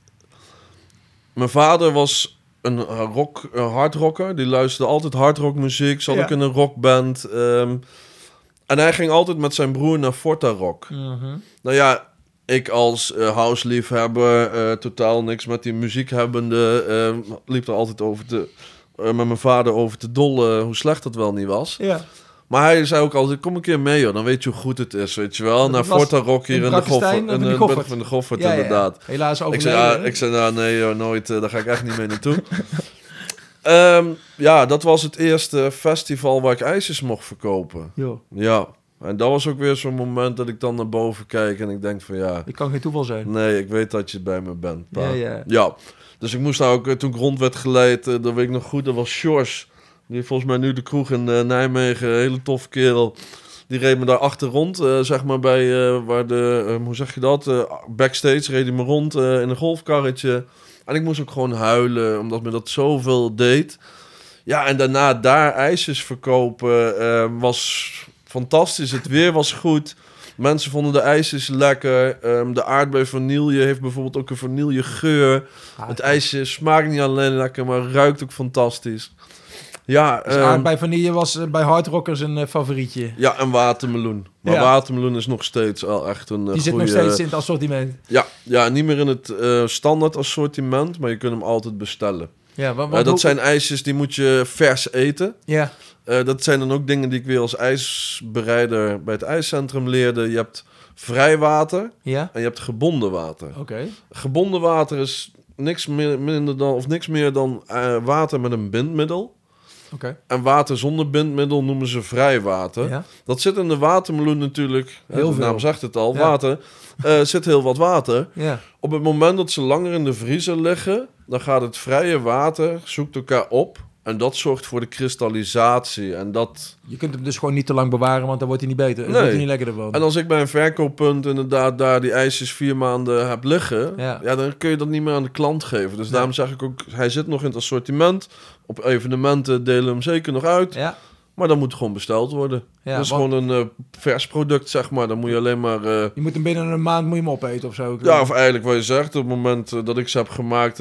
Mijn vader was een rock, een hardrocker. Die luisterde altijd hardrockmuziek. Zat Ja. ook in een rockband. ehm, en hij ging altijd met zijn broer naar Forta Rock. Mhm. Nou ja, ik als eh house-liefhebber, eh, totaal niks met die muziek hebbende, eh, liep er altijd over te, eh, met mijn vader over te dollen hoe slecht dat wel niet was. ja. Maar hij zei ook altijd, kom een keer mee joh, dan weet je hoe goed het is, weet je wel. Dat Naar Forta Rock hier in in, de Goffert. In de Goffert? Van de Goffert, Ja, ja, ja. inderdaad. Helaas Ik overleden. zei, ja, hè? ik zei, nou nee joh, nooit, daar ga ik echt niet mee naartoe. Ehm, ja, dat was het eerste festival waar ik ijsjes mocht verkopen. Ja, en dat was ook weer zo'n moment dat ik dan naar boven kijk en ik denk van ja, dit kan geen toeval zijn. nee, ik weet dat je bij me bent. pa. Ja, ja. Ja, dus ik moest daar ook, eh, toen ik rond werd geleid, eh, dat weet ik nog goed, dat was Sjors. Die volgens mij nu de kroeg in eh, Nijmegen, een hele tof kerel. Die reed me daar achter rond, zeg maar bij, waar de, hoe zeg je dat, backstage reed hij me rond in een golfkarretje. En ik moest ook gewoon huilen, omdat me dat zoveel deed. Ja, en daarna daar ijsjes verkopen was fantastisch. Het weer was goed. Mensen vonden de ijsjes lekker. Ehm, de aardbei vanille heeft bijvoorbeeld ook een vanillegeur. Ah, Het ijsje smaakt niet alleen lekker, maar ruikt ook fantastisch. Ja, Dus ehm, aardbei vanille was eh, bij hardrockers een eh, favorietje. ja en watermeloen. Maar Ja. watermeloen is nog steeds wel echt een eh, Die zit nog steeds in het assortiment. Ja, ja, niet meer in het standaard assortiment, maar je kunt hem altijd bestellen. Ja, wat- dat zijn ijsjes die moet je vers eten. Ja, Eh, dat zijn dan ook dingen die ik weer als ijsbereider bij het ijscentrum leerde. Je hebt vrij water ja, en je hebt gebonden water. oké. Gebonden water is niks meer, minder dan, of niks meer dan eh, water met een bindmiddel. En water zonder bindmiddel noemen ze vrij water. Ja. Dat zit in de watermeloen natuurlijk. Heel de naam zegt het al, Ja. water. eh, zit heel wat water. Ja. Op het moment dat ze langer in de vriezer liggen, dan gaat het vrije water, zoekt elkaar op. En dat zorgt voor de kristallisatie. En dat Je kunt hem dus gewoon niet te lang bewaren, want dan wordt hij niet beter. Dan Nee. wordt hij niet lekkerder van. En als ik bij een verkooppunt inderdaad daar die ijsjes vier maanden heb liggen, Ja. ja. dan kun je dat niet meer aan de klant geven. Dus daarom zeg ik ook, hij zit nog in het assortiment. Op evenementen delen we hem zeker nog uit. Ja, Maar dan moet gewoon besteld worden. ja dat is want gewoon een eh, vers product, zeg maar. Dan moet je alleen maar... eh, je moet hem binnen een maand moet je hem opeten of zo. ja, of eigenlijk wat je zegt, op het moment eh, dat ik ze heb gemaakt,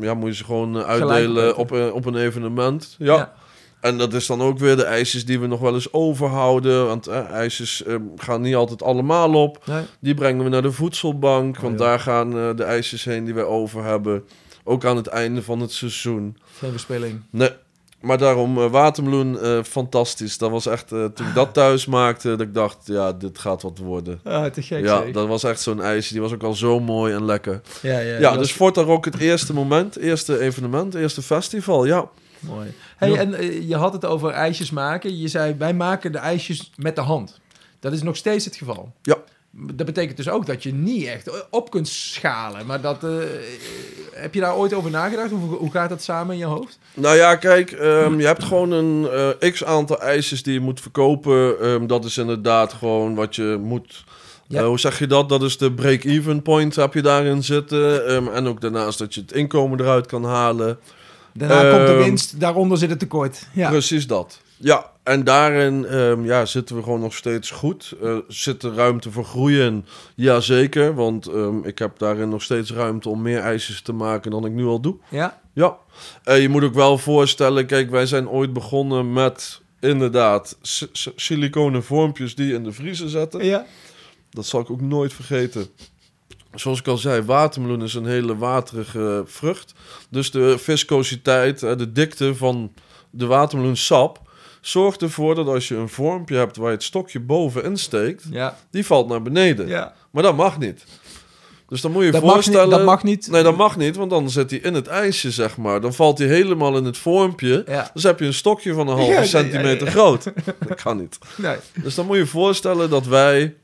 ja, moet je ze gewoon uitdelen op, een- op een evenement. Ja. Ja. En dat is dan ook weer de ijsjes die we nog wel eens overhouden. Want ijsjes gaan niet altijd allemaal op. Nee? Die brengen we naar de voedselbank. Oh, want ja. daar gaan de ijsjes heen die wij over hebben. Ook aan het einde van het seizoen. Geen verspilling. Nee. Maar daarom, eh, watermeloen, eh, fantastisch. Dat was echt, eh, toen ik dat thuis maakte, dat ik dacht, ja, dit gaat wat worden. Ah, te gek ja, zeg. dat was echt zo'n ijsje. Die was ook al zo mooi en lekker. Ja, ja, Ja, dus is Forta Rock het eerste moment, eerste evenement, eerste festival, ja. mooi. Hey, Ja. en je had het over ijsjes maken. Je zei, wij maken de ijsjes met de hand. Dat is nog steeds het geval. Ja. Dat betekent dus ook dat je niet echt op kunt schalen. Maar dat, eh, heb je daar ooit over nagedacht? Hoe, hoe gaat dat samen in je hoofd? Nou ja, kijk, ehm, je hebt gewoon een eh, x aantal ijsjes die je moet verkopen. Ehm, dat is inderdaad gewoon wat je moet... Ja. eh, hoe zeg je dat? Dat is de break-even point heb je daarin zitten. Ehm, en ook daarnaast dat je het inkomen eruit kan halen. Daarna komt de winst, daaronder zit het tekort. Ja. Precies dat. Ja, en daarin ehm, ja, zitten we gewoon nog steeds goed. Eh, zit er ruimte voor groeien? Jazeker, want ehm, ik heb daarin nog steeds ruimte om meer ijsjes te maken dan ik nu al doe. ja. Ja, Eh, je moet ook wel voorstellen, kijk, wij zijn ooit begonnen met inderdaad si- si- siliconen vormpjes die in de vriezer zetten. Ja. Dat zal ik ook nooit vergeten. Zoals ik al zei, watermeloen is een hele waterige vrucht. Dus de viscositeit, eh, de dikte van de watermeloensap... zorgt ervoor dat als je een vormpje hebt waar je het stokje bovenin steekt... Ja. die valt naar beneden. ja. Maar dat mag niet. Dus dan moet je Dat, mag niet, voorstellen... dat mag niet. Nee, dat mag niet, want dan zit hij in het ijsje, zeg maar. Dan valt hij helemaal in het vormpje. Ja. Dus heb je een stokje van een halve Ja, centimeter ja. groot. Dat kan niet. Nee. Dus dan moet je voorstellen dat wij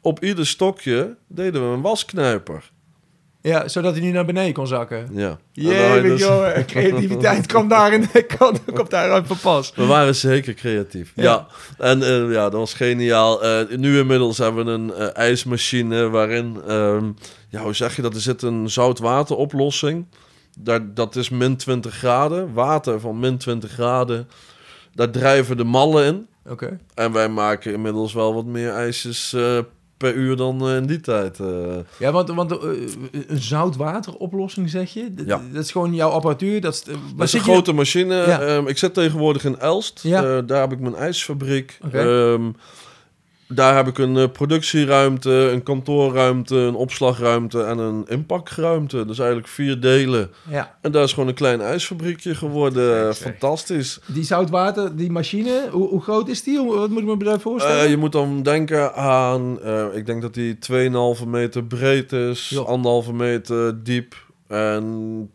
op ieder stokje deden we een wasknijper. Ja, zodat hij niet naar beneden kon zakken. Ja. Jee, dus- jongen, creativiteit kwam daarin, kan, komt daaruit van pas. We waren zeker creatief. Ja. Ja. En eh, ja, dat was geniaal. Eh, nu inmiddels hebben we een eh, ijsmachine waarin, ehm, ja, hoe zeg je dat? Er zit een zoutwateroplossing. Daar, dat is min 20 graden. Water van min 20 graden. Daar drijven de mallen in. Oké. En wij maken inmiddels wel wat meer ijsjes per uur dan eh, in die tijd. eh. Ja, want, want eh, een zoutwateroplossing zeg je? D- Ja. Dat is gewoon jouw apparatuur? Dat is, Dat is een je- grote machine. Ja. Ehm, ik zit tegenwoordig in Elst. Ja. Daar heb ik mijn ijsfabriek. Daar heb ik een eh, productieruimte, een kantoorruimte, een opslagruimte en een inpakruimte. Dus eigenlijk vier delen. Ja, En daar is gewoon een klein ijsfabriekje geworden. Eh. Fantastisch. die zoutwater, die machine, hoe, hoe groot is die? Wat moet ik me daarbij voorstellen? Eh, je moet dan denken aan, ik denk dat die 2,5 meter breed is, Ja. anderhalve meter diep en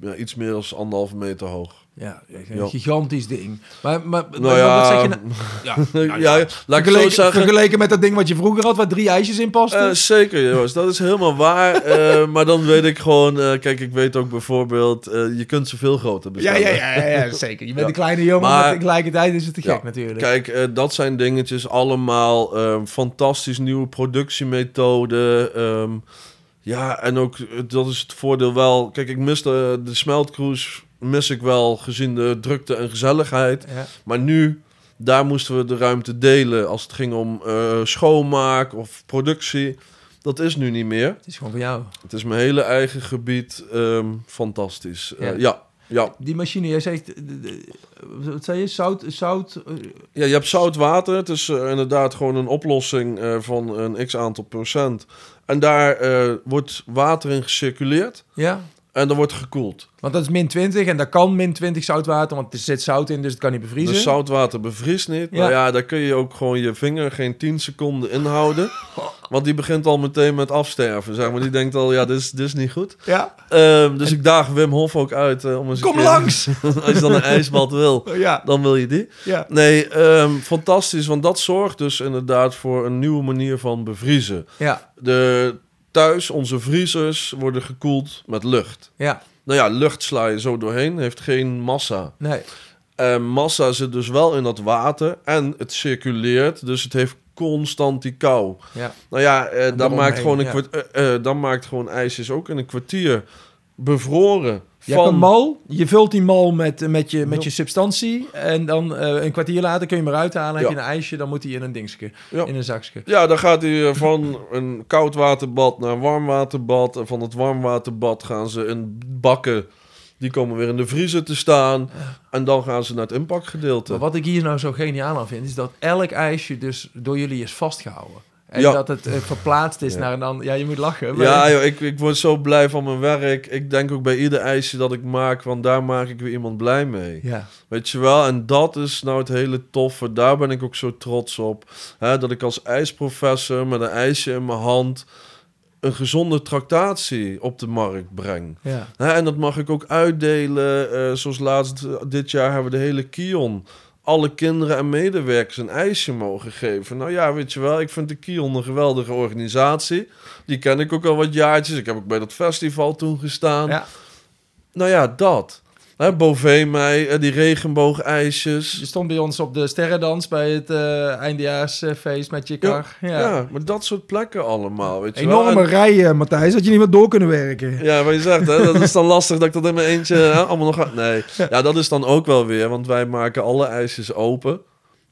ja, iets meer dan anderhalve meter hoog. Ja, een Ja. gigantisch ding. Maar, maar, maar Nou ja, wat zeg je nou? Ja, nou ja. ja, laat ik zo Vergeleken, zeggen. vergeleken met dat ding wat je vroeger had, waar drie ijsjes in pasten? Eh, zeker, Joost. Dat is helemaal waar. Eh, maar dan weet ik gewoon... eh, kijk, ik weet ook bijvoorbeeld... je kunt ze veel groter bestellen. ja, ja, ja, ja, zeker. Je bent een kleine jongen, Maar- maar tegelijkertijd is het te gek natuurlijk. Kijk, dat zijn dingetjes allemaal eh, fantastisch nieuwe productiemethoden. ehm, ja, en ook, dat is het voordeel wel... Kijk, ik mis de, de smeltcruise... mis ik wel gezien de drukte en gezelligheid. Ja. Maar nu, daar moesten we de ruimte delen... als het ging om eh, schoonmaak of productie. Dat is nu niet meer. Het is gewoon voor jou. Het is mijn hele eigen gebied. ehm, fantastisch. Eh, Ja. ja. ja, Die machine, jij zegt, eh, wat zei je, zout, zout, ja. je hebt zout water. Het is inderdaad gewoon een oplossing van een x aantal procent. En daar wordt water in gecirculeerd. ja? En dan wordt gekoeld. Want dat is min 20 en daar kan min 20 zoutwater, want er zit zout in, dus het kan niet bevriezen. Dus zoutwater bevriest niet. Ja. Maar ja, daar kun je ook gewoon je vinger geen 10 seconden inhouden. Want die begint al meteen met afsterven. Zeg maar. Die denkt al, ja, dit is, dit is niet goed. Ja, Ehm, dus ik daag Wim Hof ook uit eh, om eens een kom keer- langs! Als je dan een ijsbad wil, ja, dan wil je die. ja. Nee, ehm, fantastisch, want dat zorgt dus inderdaad voor een nieuwe manier van bevriezen. Ja, De, thuis, onze vriezers worden gekoeld met lucht. ja, Nou ja, lucht sla je zo doorheen, heeft geen massa. nee. En massa zit dus wel in dat water en het circuleert, dus het heeft constant die kou. Ja, Nou ja, eh, dat, maakt gewoon een ja. eh, eh, dat maakt gewoon ijsjes ook in een kwartier bevroren. Je hebt van- een mal, je vult die mal met, met, je, met je substantie en dan eh, een kwartier later kun je hem eruit halen, heb je een ijsje, dan moet hij in een dingetje, Ja. in een zakje. Ja, dan gaat hij eh, van een koudwaterbad naar een warmwaterbad. En van het warmwaterbad gaan ze in bakken. Die komen weer in de vriezer te staan. En dan gaan ze naar het inpakgedeelte. Maar wat ik hier nou zo geniaal aan vind, is dat elk ijsje dus door jullie is vastgehouden. En Ja. dat het eh, verplaatst is Ja. naar een ander... Ja, je moet lachen. maar- Ja, joh, ik, ik word zo blij van mijn werk. Ik denk ook bij ieder ijsje dat ik maak, want daar maak ik weer iemand blij mee. Ja. Weet je wel? En dat is nou het hele toffe. Daar ben ik ook zo trots op. Hè, dat ik als ijsprofessor met een ijsje in mijn hand een gezonde tractatie op de markt breng. Ja. Hè, en dat mag ik ook uitdelen. eh, zoals laatst eh, dit jaar hebben we de hele Kion. Alle kinderen en medewerkers een ijsje mogen geven. Nou ja, weet je wel, ik vind de Kion een geweldige organisatie. Die ken ik ook al wat jaartjes. Ik heb ook bij dat festival toen gestaan. ja. Nou ja, dat. Hè, eh, die regenboogijsjes. Je stond bij ons op de sterrendans bij het eh, eindejaarsfeest met je kar. Ja. Ja. maar dat soort plekken allemaal, weet je Enorme wel. En- rijen, Matthijs, dat je niet meer door kunnen werken. Ja, wat je zegt, hè, dat is dan lastig dat ik dat in mijn eentje hè, allemaal nog... ga- Nee, ja, dat is dan ook wel weer, want wij maken alle ijsjes open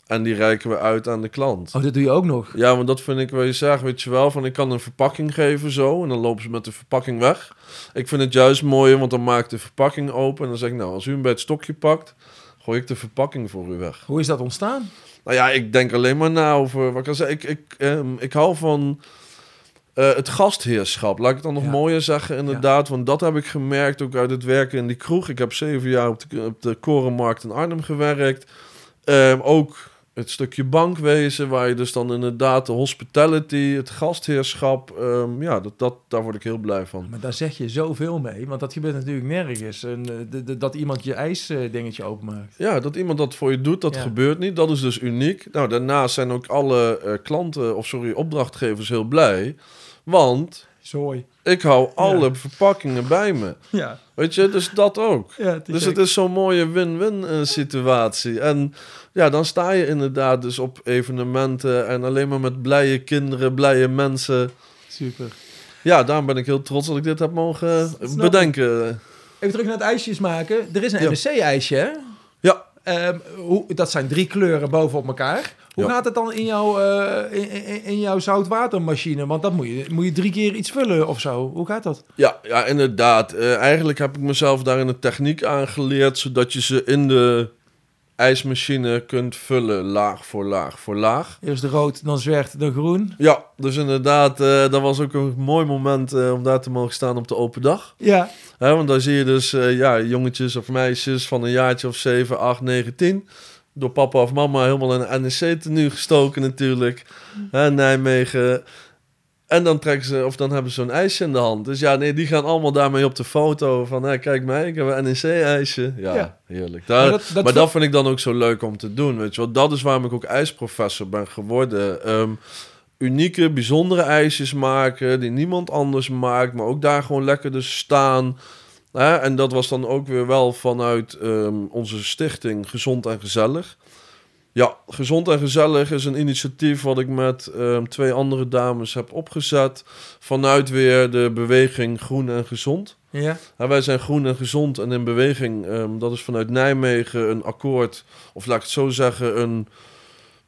en die reiken we uit aan de klant. Oh, dat doe je ook nog. Ja, want dat vind ik wel je zegt, weet je wel, van ik kan een verpakking geven zo en dan lopen ze met de verpakking weg. Ik vind het juist mooier, want dan maak ik de verpakking open en dan zeg ik, nou, als u hem bij het stokje pakt, gooi ik de verpakking voor u weg. Hoe is dat ontstaan? Nou ja, ik denk alleen maar na over wat ik al zei. Ik, ik, ehm, ik hou van eh, het gastheerschap. Laat ik het dan nog Ja. mooier zeggen, inderdaad. Want dat heb ik gemerkt ook uit het werken in die kroeg. Ik heb zeven jaar op de, op de Korenmarkt in Arnhem gewerkt. Ehm, ook het stukje bankwezen, waar je dus dan inderdaad de hospitality, het gastheerschap. ehm, ja, dat, dat, daar word ik heel blij van. Maar daar zeg je zoveel mee, want dat gebeurt natuurlijk nergens. En, eh, de- de- dat iemand je ijsdingetje openmaakt. Ja, dat iemand dat voor je doet, dat Ja. gebeurt niet. Dat is dus uniek. Nou, daarnaast zijn ook alle eh, klanten, of sorry, opdrachtgevers heel blij. Want Zooi. ik hou alle verpakkingen bij me. Ja, Weet je, dus dat ook. ja het Dus gek. het is zo'n mooie win-win eh, situatie. En ja, dan sta je inderdaad dus op evenementen en alleen maar met blije kinderen, blije mensen. super. Ja, daarom ben ik heel trots dat ik dit heb mogen ik. bedenken. Even terug naar het ijsjes maken. Er is een Ja. NSC-ijsje, hè? Ja. Ehm, hoe, dat zijn drie kleuren bovenop elkaar. Hoe Ja. gaat het dan in, jouw eh, in, in, in jouw zoutwatermachine? Want dat moet je, moet je drie keer iets vullen of zo. Hoe gaat dat? Ja, ja inderdaad. Eh, eigenlijk heb ik mezelf daarin een techniek aangeleerd, zodat je ze in de ijsmachine kunt vullen, laag voor laag voor laag. Eerst de rood, dan zwart, dan groen. Ja, dus inderdaad, eh, dat was ook een mooi moment om daar te mogen staan op de open dag. Ja. Hè, want daar zie je dus ja, jongetjes of meisjes van een jaartje of 7, 8, 9, 10. Door papa of mama helemaal in een NEC-tenue gestoken natuurlijk. Hè, Nijmegen. En dan trekken ze, of dan hebben ze zo'n ijsje in de hand. Dus ja, nee, die gaan allemaal daarmee op de foto. Van, hé, kijk mij, ik heb een NEC-ijsje. Ja, Ja. heerlijk. Daar, Maar dat vind ik dan ook zo leuk om te doen, weet je wel. Dat is waarom ik ook ijsprofessor ben geworden. Ehm, unieke, bijzondere ijsjes maken die niemand anders maakt. Maar ook daar gewoon lekker dus staan. En dat was dan ook weer wel vanuit ehm, onze stichting Gezond en Gezellig. Ja, Gezond en Gezellig is een initiatief wat ik met ehm, twee andere dames heb opgezet. Vanuit weer de beweging Groen en Gezond. Ja. Ja, wij zijn groen en gezond en in beweging. ehm, dat is vanuit Nijmegen een akkoord, of laat ik het zo zeggen, een,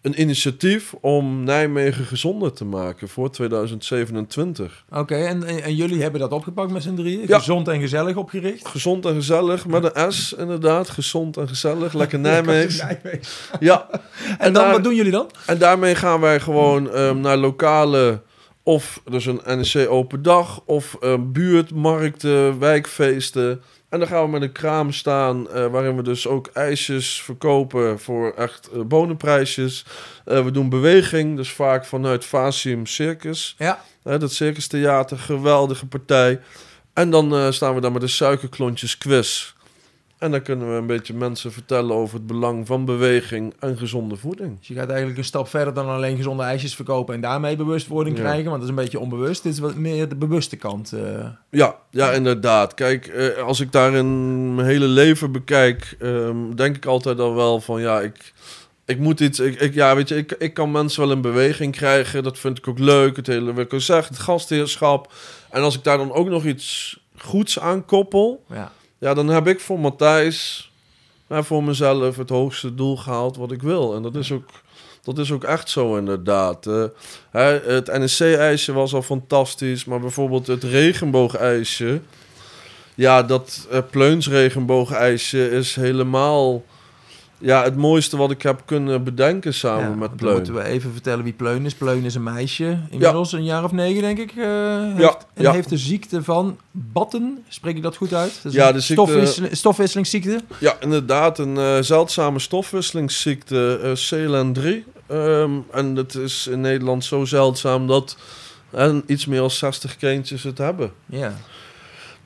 een initiatief om Nijmegen gezonder te maken voor 2027. Oké, en, en, en jullie hebben dat opgepakt met z'n drieën? Ja. Gezond en gezellig opgericht? Gezond en gezellig, met een S inderdaad. Gezond en gezellig, lekker Nijmegen. Nijmegen. Ja, En dan, daar- wat doen jullie dan? En daarmee gaan wij gewoon ehm, naar lokale, of dus een NEC open dag, of ehm, buurtmarkten, wijkfeesten. En dan gaan we met een kraam staan, eh, waarin we dus ook ijsjes verkopen voor echt eh, bonenprijsjes. Eh, we doen beweging, dus vaak vanuit Vasium Circus. Ja. Dat Circus Theater, geweldige partij. En dan staan we daar met de suikerklontjes quiz. En dan kunnen we een beetje mensen vertellen over het belang van beweging en gezonde voeding. Dus je gaat eigenlijk een stap verder dan alleen gezonde ijsjes verkopen en daarmee bewustwording Ja. krijgen. Want dat is een beetje onbewust. Dit is wat meer de bewuste kant. eh. Ja, ja, inderdaad. Kijk, eh, als ik daar in mijn hele leven bekijk, ehm, denk ik altijd al wel van ja, ik, ik moet iets. Ik, ik, ja, weet je, ik, ik kan mensen wel in beweging krijgen. Dat vind ik ook leuk. Het hele, wat ik al zeg, het gastheerschap. En als ik daar dan ook nog iets goeds aan koppel, ja. Ja, dan heb ik voor Matthijs, en voor mezelf, het hoogste doel gehaald wat ik wil. En dat is ook. Dat is ook echt zo inderdaad. Eh, het NSC-ijsje was al fantastisch, maar bijvoorbeeld het regenboogijsje... Ja, dat uh, pleunsregenboogijsje is helemaal ja, het mooiste wat ik heb kunnen bedenken samen Ja, met Pleun. moeten we even vertellen wie Pleun is. Pleun is een meisje, inmiddels een jaar of negen, denk ik. eh, heeft, Ja, en heeft de ziekte van Batten. Spreek ik dat goed uit? Dat is Ja, de ziekte- stofwissel- stofwisselingsziekte. Ja, inderdaad, een eh, zeldzame stofwisselingsziekte, eh CLN3. Ehm, en het is in Nederland zo zeldzaam dat eh, iets meer dan 60 kindjes het hebben. Ja.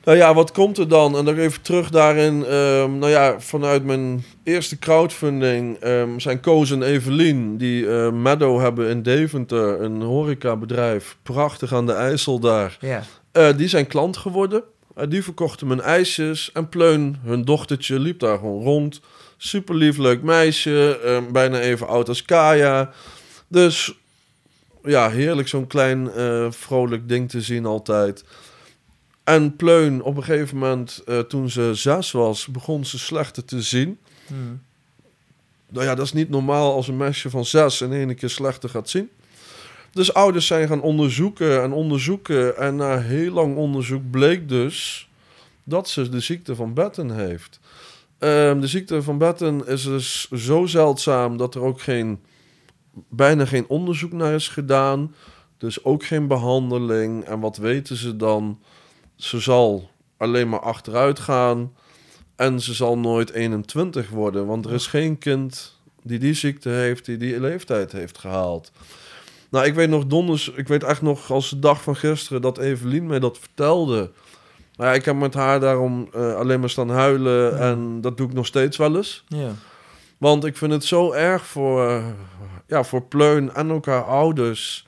Nou ja, wat komt er dan? En dan even terug daarin. ehm, nou ja, vanuit mijn eerste crowdfunding ehm, zijn Koos en Evelien, die eh, Meadow hebben in Deventer, een horecabedrijf, prachtig aan de IJssel daar. Ja. Eh, die zijn klant geworden. Eh, die verkochten mijn ijsjes. En Pleun, hun dochtertje, liep daar gewoon rond. Super lief, leuk meisje. bijna even oud als Kaya. Dus ja, heerlijk zo'n klein eh, vrolijk ding te zien altijd. En Pleun, op een gegeven moment, eh, toen ze zes was, begon ze slechter te zien. Hmm. Nou ja, dat is niet normaal als een meisje van zes in één keer slechter gaat zien. Dus ouders zijn gaan onderzoeken en onderzoeken. En na heel lang onderzoek bleek dus dat ze de ziekte van Batten heeft. Ehm, de ziekte van Batten is dus zo zeldzaam dat er ook geen, bijna geen onderzoek naar is gedaan. Dus ook geen behandeling. En wat weten ze dan? Ze zal alleen maar achteruit gaan. En ze zal nooit 21 worden. Want er is geen kind die die ziekte heeft, die die leeftijd heeft gehaald. Nou, ik weet nog donders, ik weet echt nog als de dag van gisteren dat Evelien mij dat vertelde. Maar ja, ik heb met haar daarom eh, alleen maar staan huilen Ja. en dat doe ik nog steeds wel eens. Ja. Want ik vind het zo erg voor, eh, ja, voor Pleun en ook haar ouders.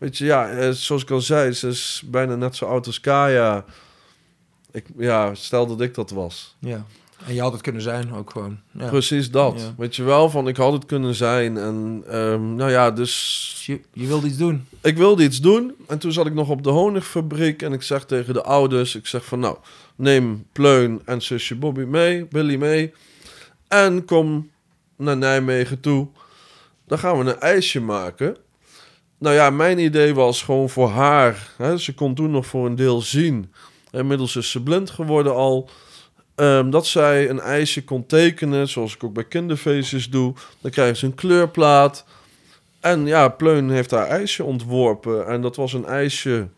Weet je, ja, eh, zoals ik al zei, ze is bijna net zo oud als Kaya. Ik, ja, stel dat ik dat was. ja. En je had het kunnen zijn ook gewoon. Ja. Precies dat. Ja. Weet je wel, van ik had het kunnen zijn. En ehm, nou ja, dus Dus je, je wilde iets doen. ik wilde iets doen. En toen zat ik nog op de honigfabriek. En ik zeg tegen de ouders, ik zeg van nou, neem Pleun en zusje Bobby mee, Billy mee. En kom naar Nijmegen toe. Dan gaan we een ijsje maken. Nou ja, mijn idee was gewoon voor haar. Hè, ze kon toen nog voor een deel zien. Inmiddels is ze blind geworden al. Ehm, dat zij een ijsje kon tekenen, zoals ik ook bij kinderfeestjes doe. Dan krijgen ze een kleurplaat. En ja, Pleun heeft haar ijsje ontworpen. En dat was een ijsje.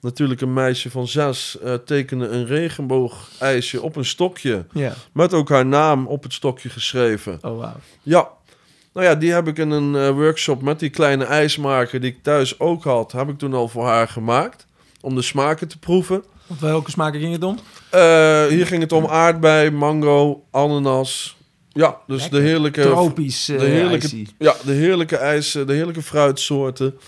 Natuurlijk een meisje van zes eh, tekende een regenboogijsje op een stokje. Ja. Met ook haar naam op het stokje geschreven. Oh, wauw. Ja. Nou ja, die heb ik in een eh, workshop met die kleine ijsmaker die ik thuis ook had, heb ik toen al voor haar gemaakt. Om de smaken te proeven. Want welke smaken ging het om? Eh, hier ging het om aardbei, mango, ananas. Ja, dus Lekker. de heerlijke, Tropisch eh de heerlijke- ijsie. ja, de heerlijke ijs, de heerlijke fruitsoorten.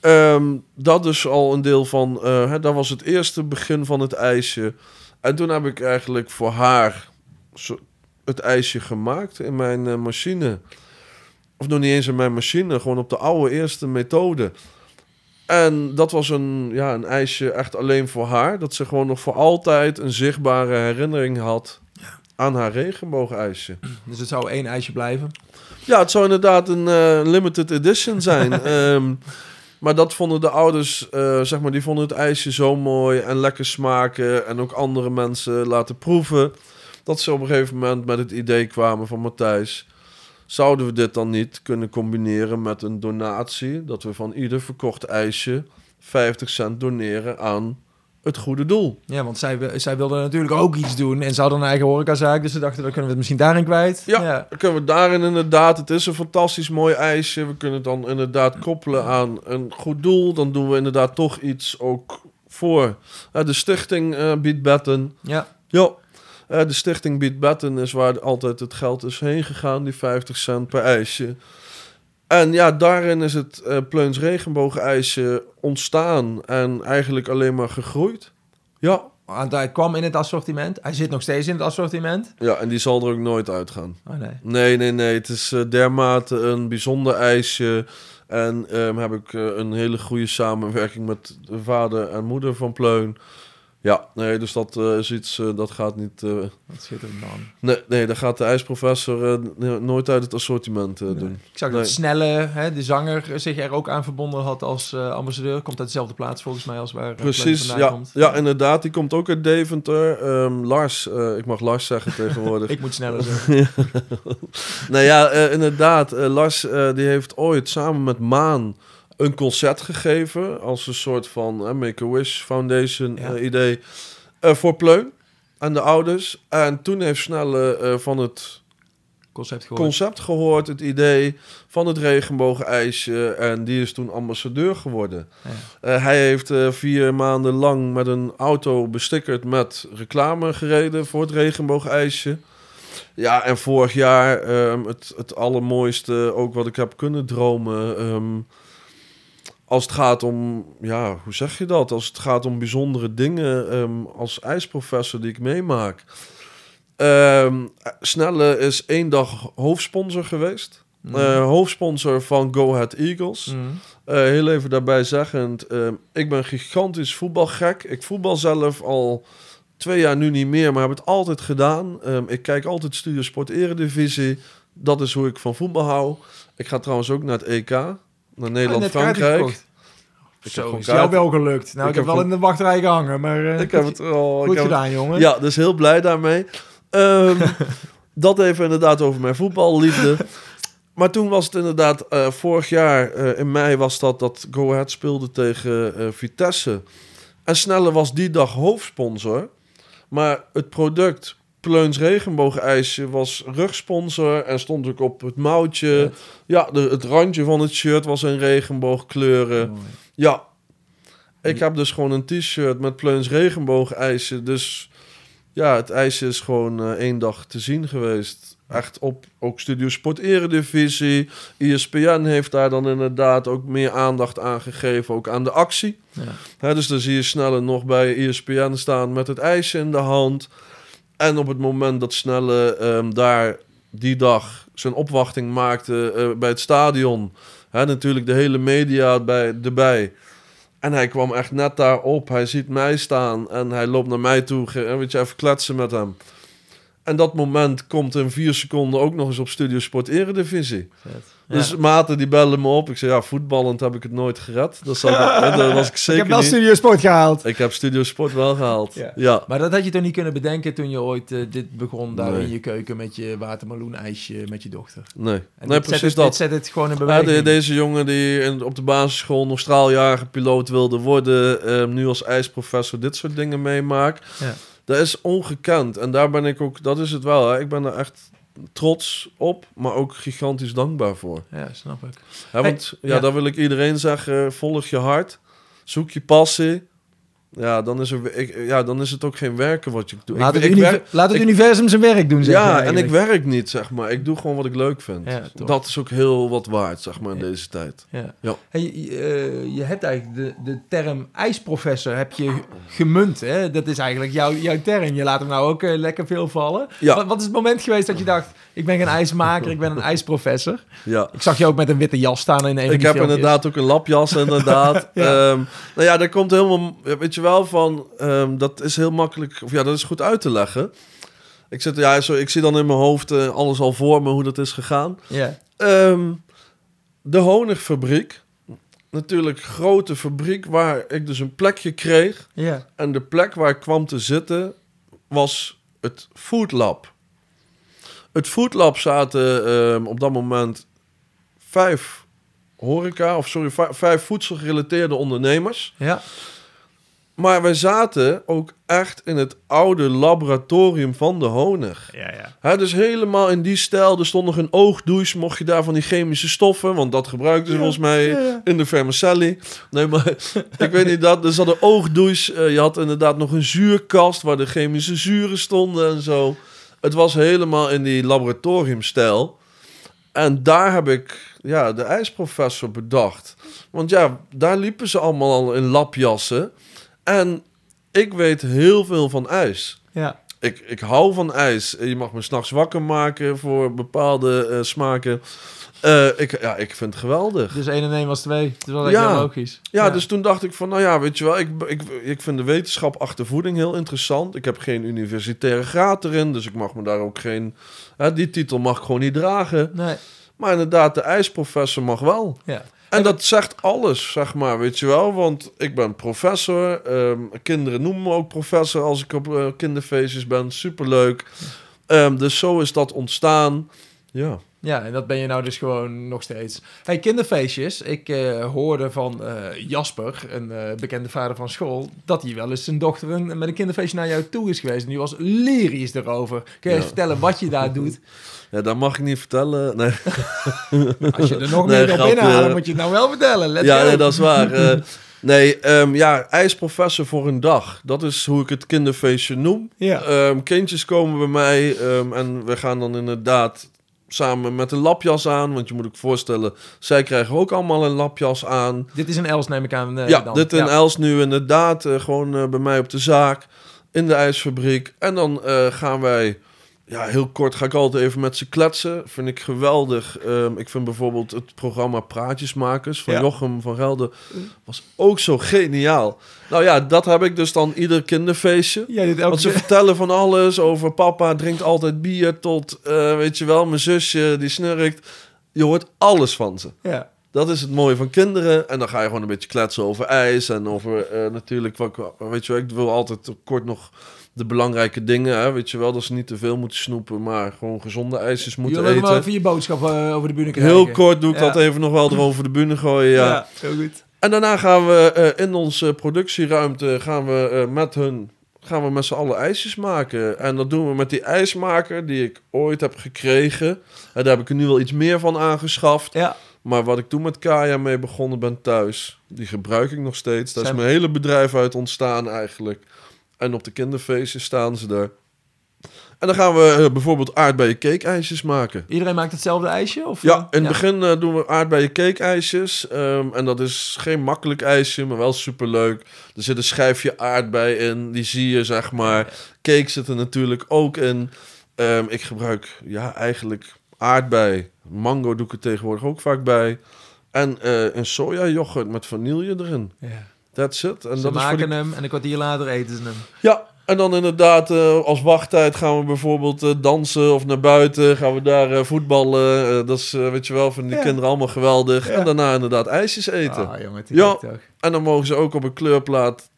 Ehm, dat is al een deel van, eh, hè, dat was het eerste begin van het ijsje. En toen heb ik eigenlijk voor haar zo- het ijsje gemaakt in mijn eh, machine. Of nog niet eens in mijn machine, gewoon op de oude eerste methode. En dat was een, ja, een ijsje echt alleen voor haar. Dat ze gewoon nog voor altijd een zichtbare herinnering had aan haar regenboogijsje. Dus het zou één ijsje blijven. Ja, het zou inderdaad een eh, limited edition zijn. Ehm, maar dat vonden de ouders, eh, zeg maar, die vonden het ijsje zo mooi en lekker smaken. En ook andere mensen laten proeven. Dat ze op een gegeven moment met het idee kwamen van Matthijs. Zouden we dit dan niet kunnen combineren met een donatie? Dat we van ieder verkocht ijsje 50 cent doneren aan het goede doel. Ja, want zij, zij wilden natuurlijk ook iets doen. En ze hadden een eigen horecazaak. Dus ze dachten, dan kunnen we het misschien daarin kwijt. Ja. Dan kunnen we daarin inderdaad, het is een fantastisch mooi ijsje. We kunnen het dan inderdaad koppelen aan een goed doel. Dan doen we inderdaad toch iets ook voor. De stichting eh, biedt betten. Ja. Ja, eh, de stichting biedt betten is waar altijd het geld is heen gegaan, die 50 cent per ijsje. En ja, daarin is het eh Pleuns regenboogijsje ontstaan en eigenlijk alleen maar gegroeid. Ja, Want hij kwam in het assortiment. Hij zit nog steeds in het assortiment. ja, en die zal er ook nooit uitgaan. Oh nee. Nee, nee, nee. Het is eh, dermate een bijzonder ijsje. En ehm, heb ik een hele goede samenwerking met de vader en moeder van Pleun. Ja, nee, dus dat eh, is iets, eh, dat gaat niet... eh, Wat schitterend man. nee, nee, dat gaat de ijsprofessor no- nooit uit het assortiment doen. Ik zag Nee. dat Snelle, hè, de zanger, zich er ook aan verbonden had als ambassadeur. Komt uit dezelfde plaats volgens mij als waar Precies, ja, komt. ja, inderdaad. Die komt ook uit Deventer. Ehm, Lars, ik mag Lars zeggen tegenwoordig. Ik moet sneller zeggen. nou ja, inderdaad. Lars die heeft ooit samen met Maan een concert gegeven. Als een soort van eh, Make-A-Wish Foundation Ja. eh, idee. eh, voor Pleun en de ouders. En toen heeft Snelle van het Concept gehoord. concept gehoord, het idee van het regenboogijsje. En die is toen ambassadeur geworden. Ja. Hij heeft vier maanden lang met een auto bestickerd met reclame gereden voor het regenboogijsje. Ja, en vorig jaar ehm, het, het allermooiste, ook wat ik heb kunnen dromen. ehm, als het gaat om, ja, hoe zeg je dat? Als het gaat om bijzondere dingen ehm, als ijsprofessor die ik meemaak. Ehm, Snelle is één dag hoofdsponsor geweest. Mm. Eh, hoofdsponsor van Go Ahead Eagles. Mm. Eh, heel even daarbij zeggend, ehm, ik ben gigantisch voetbalgek. Ik voetbal zelf al twee jaar nu niet meer, maar heb het altijd gedaan. Ik kijk altijd Studio Sport Eredivisie. Dat is hoe ik van voetbal hou. Ik ga trouwens ook naar het EK, naar Nederland-Frankrijk. Zo, is jou wel gelukt. Nou, Ik ik, heb wel in de wachtrij gehangen, maar eh, ik heb het oh, goed ik heb het- gedaan, jongen. Ja, dus heel blij daarmee. Ehm, dat even inderdaad over mijn voetballiefde. Maar toen was het inderdaad, eh, vorig jaar eh, in mei was dat dat Go Ahead speelde tegen eh, Vitesse. En Snelle was die dag hoofdsponsor. Maar het product Pleuns regenboogijsje was rugsponsor en stond ook op het mouwtje. Ja, de, het randje van het shirt was in regenboogkleuren. Mooi. Ja. Ik heb dus gewoon een t-shirt met Pleuns regenboogijsje. Dus ja, het ijsje is gewoon eh, één dag te zien geweest. Echt op ook Studio Sport Eredivisie. ESPN heeft daar dan inderdaad ook meer aandacht aan gegeven. Ook aan de actie. Ja. Dus dan zie je Snelle nog bij ESPN staan met het ijsje in de hand. En op het moment dat Snelle ehm, daar die dag zijn opwachting maakte eh, bij het stadion... Hè, natuurlijk de hele media bij, erbij... En hij kwam echt net daarop. Hij ziet mij staan en hij loopt naar mij toe. Weet je, even kletsen met hem. En dat moment komt in vier seconden ook nog eens op Studio Sport Eredivisie. Dus Ja. maten die bellen me op. Ik zei, ja, voetballend heb ik het nooit gered. Dat, zat, dat was ik ik zeker heb wel. Studio Sport gehaald. Ik heb Studio Sport wel gehaald. Ja. Ja. Maar dat had je toch niet kunnen bedenken toen je ooit eh, dit begon daar Nee. in je keuken met je watermeloen-ijsje met je dochter. Nee, En nee dit precies zet het, dat. Dit zet het gewoon in Ja, beweging. de- deze jongen die in, op de basisschool nog straaljarige piloot wilde worden, eh, nu als ijsprofessor dit soort dingen meemaakt. Ja. Dat is ongekend. En daar ben ik ook, dat is het wel. Hè. Ik ben er echt trots op, maar ook gigantisch dankbaar voor. Ja, snap ik. Hè, want ja, ja. daar wil ik iedereen zeggen: volg je hart, zoek je passie. Ja, dan is, er, ik, ja, dan is het ook geen werken wat je doet. Laat, ik, het, ik univer- werk- laat het ik- universum zijn werk doen, zeg je ja, en ik werk niet, zeg maar. Ik doe gewoon wat ik leuk vind. Ja, dat is ook heel wat waard, zeg maar, in Ja. deze tijd. Ja. Ja. Hey, eh, je hebt eigenlijk de, de term ijsprofessor heb je gemunt. Hè? Dat is eigenlijk jouw, jouw term. Je laat hem nou ook eh, lekker veel vallen. Wat, wat is het moment geweest dat je dacht... ik ben geen ijsmaker, ik ben een ijsprofessor? Ja. Ik zag je ook met een witte jas staan in een Ik heb inderdaad ook een lapjas, inderdaad. Ja. Ehm, nou ja, daar komt helemaal, weet je wel, van, ehm, dat is heel makkelijk, of ja, dat is goed uit te leggen. Ik, zit, ja, zo, ik zie dan in mijn hoofd eh, alles al voor me, hoe dat is gegaan. Ja. Ehm, de honigfabriek, natuurlijk grote fabriek waar ik dus een plekje kreeg. Ja. En de plek waar ik kwam te zitten was het Food Lab. Het Food Lab zaten ehm, op dat moment vijf horeca, of sorry, vij- vijf voedselgerelateerde ondernemers. Ja. Maar wij zaten ook echt in het oude laboratorium van de honig. Ja, ja. Dus helemaal in die stijl. Er stond nog een oogdouche, mocht je daar van die chemische stoffen... want dat gebruikten ze volgens mij ja, in de vermicelli. Nee, maar ik weet niet dat. Er zat een oogdouche. eh, je had inderdaad nog een zuurkast... waar de chemische zuren stonden en zo. Het was helemaal in die laboratoriumstijl. En daar heb ik ja, de ijsprofessor bedacht. Want ja, daar liepen ze allemaal al in lapjassen. En ik weet heel veel van ijs. Ja. Ik, ik hou van ijs. Je mag me s'nachts wakker maken voor bepaalde eh, smaken. Eh, ik, ja, ik vind het geweldig. Dus 1 en 1 was 2. Dat is wel Ja. logisch. Ja, dus toen dacht ik van, nou ja, weet je wel, ik, ik, ik vind de wetenschap achter voeding heel interessant. Ik heb geen universitaire graad erin, dus ik mag me daar ook geen... Hè, die titel mag ik gewoon niet dragen. Nee, Maar inderdaad, de ijsprofessor mag wel. ja. En dat zegt alles, zeg maar, weet je wel. Want ik ben professor. ehm, kinderen noemen me ook professor als ik op eh, kinderfeestjes ben. Superleuk. Ehm, dus zo is dat ontstaan. Ja. Ja, en dat ben je nou dus gewoon nog steeds. Hey, kinderfeestjes. Ik eh, hoorde van eh, Jasper, een eh, bekende vader van school, dat hij wel eens zijn dochter een, met een kinderfeestje naar jou toe is geweest. En die was lyrisch erover. Kun je Ja. eens vertellen wat je daar doet? ja, dat mag ik niet vertellen. Nee. Als je er nog Nee, meer op inhalen, moet je het nou wel vertellen. Let's ja, nee, dat is waar. Nee, ehm, ja, ijsprofessor voor een dag. Dat is hoe ik het kinderfeestje noem. Ja. Ehm, kindjes komen bij mij ehm, en we gaan dan inderdaad samen met een lapjas aan. Want je moet ook voorstellen, zij krijgen ook allemaal een lapjas aan. Dit is een Els, neem ik aan. eh, ja, dan. dit in Els nu inderdaad eh, gewoon eh, bij mij op de zaak in de ijsfabriek. En dan gaan wij, ja, heel kort ga ik altijd even met ze kletsen. Vind ik geweldig. Ehm, ik vind bijvoorbeeld het programma Praatjesmakers van Ja. Jochem van Gelder was ook zo geniaal. Nou ja, dat heb ik dus dan ieder kinderfeestje. Ja, dit elke Want ze vertellen van alles over papa drinkt altijd bier tot, eh, weet je wel, mijn zusje die snurkt. Je hoort alles van ze. Ja. Dat is het mooie van kinderen. En dan ga je gewoon een beetje kletsen over ijs en over eh, natuurlijk, wat, weet je wel, ik wil altijd kort nog de belangrijke dingen, hè, weet je wel, dat ze niet te veel moeten snoepen, maar gewoon gezonde ijsjes moeten Jullie eten. even je boodschap eh, over de bühne krijgen. Heel kort doe ik Ja. dat even nog wel erover de bühne gooien, ja. Ja, heel goed. En daarna gaan we eh, in onze productieruimte gaan we eh, met hun gaan we met z'n allen ijsjes maken. En dat doen we met die ijsmaker die ik ooit heb gekregen. En daar heb ik er nu wel iets meer van aangeschaft. Ja, Maar wat ik toen met Kaya mee begonnen ben thuis, die gebruik ik nog steeds. Daar is mijn hele bedrijf uit ontstaan eigenlijk. En op de kinderfeestjes staan ze daar. En dan gaan we eh, bijvoorbeeld aardbeien cake-ijsjes maken. iedereen maakt hetzelfde ijsje? Of, Ja, eh? in het begin eh, doen we aardbeien cake-ijsjes. Ehm, en dat is geen makkelijk ijsje, maar wel superleuk. Er zit een schijfje aardbei in, die zie je, zeg maar. Cake zit er natuurlijk ook in. Ehm, ik gebruik, ja, eigenlijk aardbei. Mango doe ik er tegenwoordig ook vaak bij. En eh, een sojayoghurt met vanille erin. Ja. That's it. En Ze dat is voor maken hem en een kwartier later eten ze hem. Ja, en dan inderdaad eh, als wachttijd gaan we bijvoorbeeld eh, dansen of naar buiten. Gaan we daar eh, voetballen. Dat is, weet je wel, vinden die Ja. kinderen allemaal geweldig. Ja. En daarna inderdaad ijsjes eten. Ah, jongen, Ja. En dan mogen ze ook op een kleurplaat,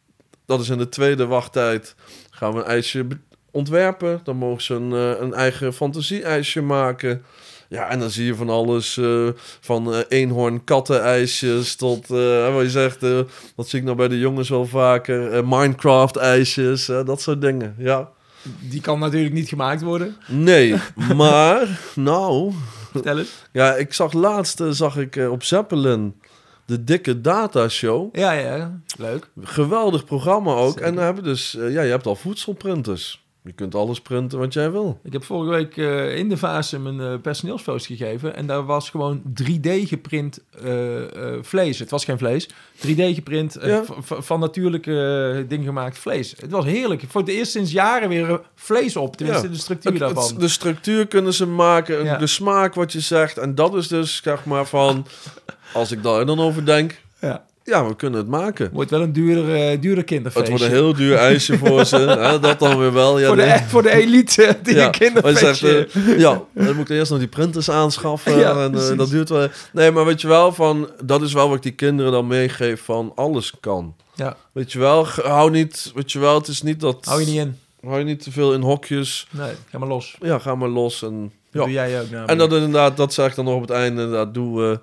dat is in de tweede wachttijd, gaan we een ijsje ontwerpen. Dan mogen ze een, een eigen fantasie-ijsje maken. Ja, en dan zie je van alles, eh, van eh eenhoorn kattenijsjes tot, eh, wat je zegt, dat zie ik nou bij de jongens wel vaker, Minecraft-ijsjes, eh, dat soort dingen, ja. Die kan natuurlijk niet gemaakt worden. Nee, maar, nou, Vertel eens. ja, ik zag laatst, zag ik op Zeppelin, de dikke datashow. Ja, ja, leuk. Geweldig programma ook. Zeker. En dan hebben dus, ja, je hebt al voedselprinters. Je kunt alles printen wat jij wil. Ik heb vorige week eh, in de fase mijn eh personeelspost gegeven. En daar was gewoon 3D geprint eh, vlees. Het was geen vlees. 3D geprint Ja. van natuurlijke dingen gemaakt vlees. Het was heerlijk. Voor het eerst sinds jaren weer vlees op. Tenminste, Ja. de structuur Het- het- daarvan. de structuur kunnen ze maken, Ja. de smaak wat je zegt. En dat is dus, zeg maar, van... Als ik daar dan over denk, Ja. Ja, we kunnen het maken. Wordt wel een duurder, eh duurder Het wordt een heel duur ijsje voor ze. Hè, dat dan weer wel. Ja, voor, de, nee. voor de elite die Ja, een kinderfeestje... zegt, eh, ja, dan moet ik eerst nog die printers aanschaffen. Ja, en eh, dat duurt wel. Nee, maar weet je wel, van, dat is wel wat ik die kinderen dan meegeef van alles kan. ja, Weet je wel, hou niet, weet je wel, het is niet dat... hou je niet in. Hou je niet te veel in hokjes. Nee, ga maar los. Ja, ga maar los. En, Dat ja. doe jij ook namelijk. en dat inderdaad, dat zeg ik dan nog op het einde. Inderdaad, doe,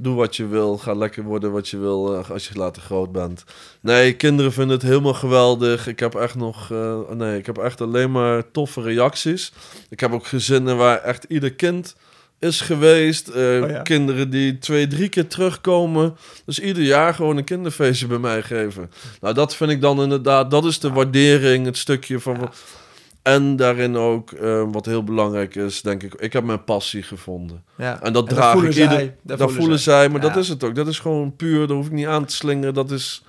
doe wat je wil. Ga lekker worden wat je wil eh, als je later groot bent. Nee, kinderen vinden het helemaal geweldig. Ik heb echt nog... eh, nee, ik heb echt alleen maar toffe reacties. Ik heb ook gezinnen waar echt ieder kind is geweest. Eh, Oh ja. Kinderen die twee, drie keer terugkomen. Dus ieder jaar gewoon een kinderfeestje bij mij geven. Nou, dat vind ik dan inderdaad... Dat is de waardering, het stukje van... Ja. En daarin ook, eh, wat heel belangrijk is, denk ik... Ik heb mijn passie gevonden. ja. En dat En draag voelen ik ieder... zij, Dat, voelen zij, maar Ja. dat is het ook. Dat is gewoon puur, daar hoef ik niet aan te slingeren. Dat is...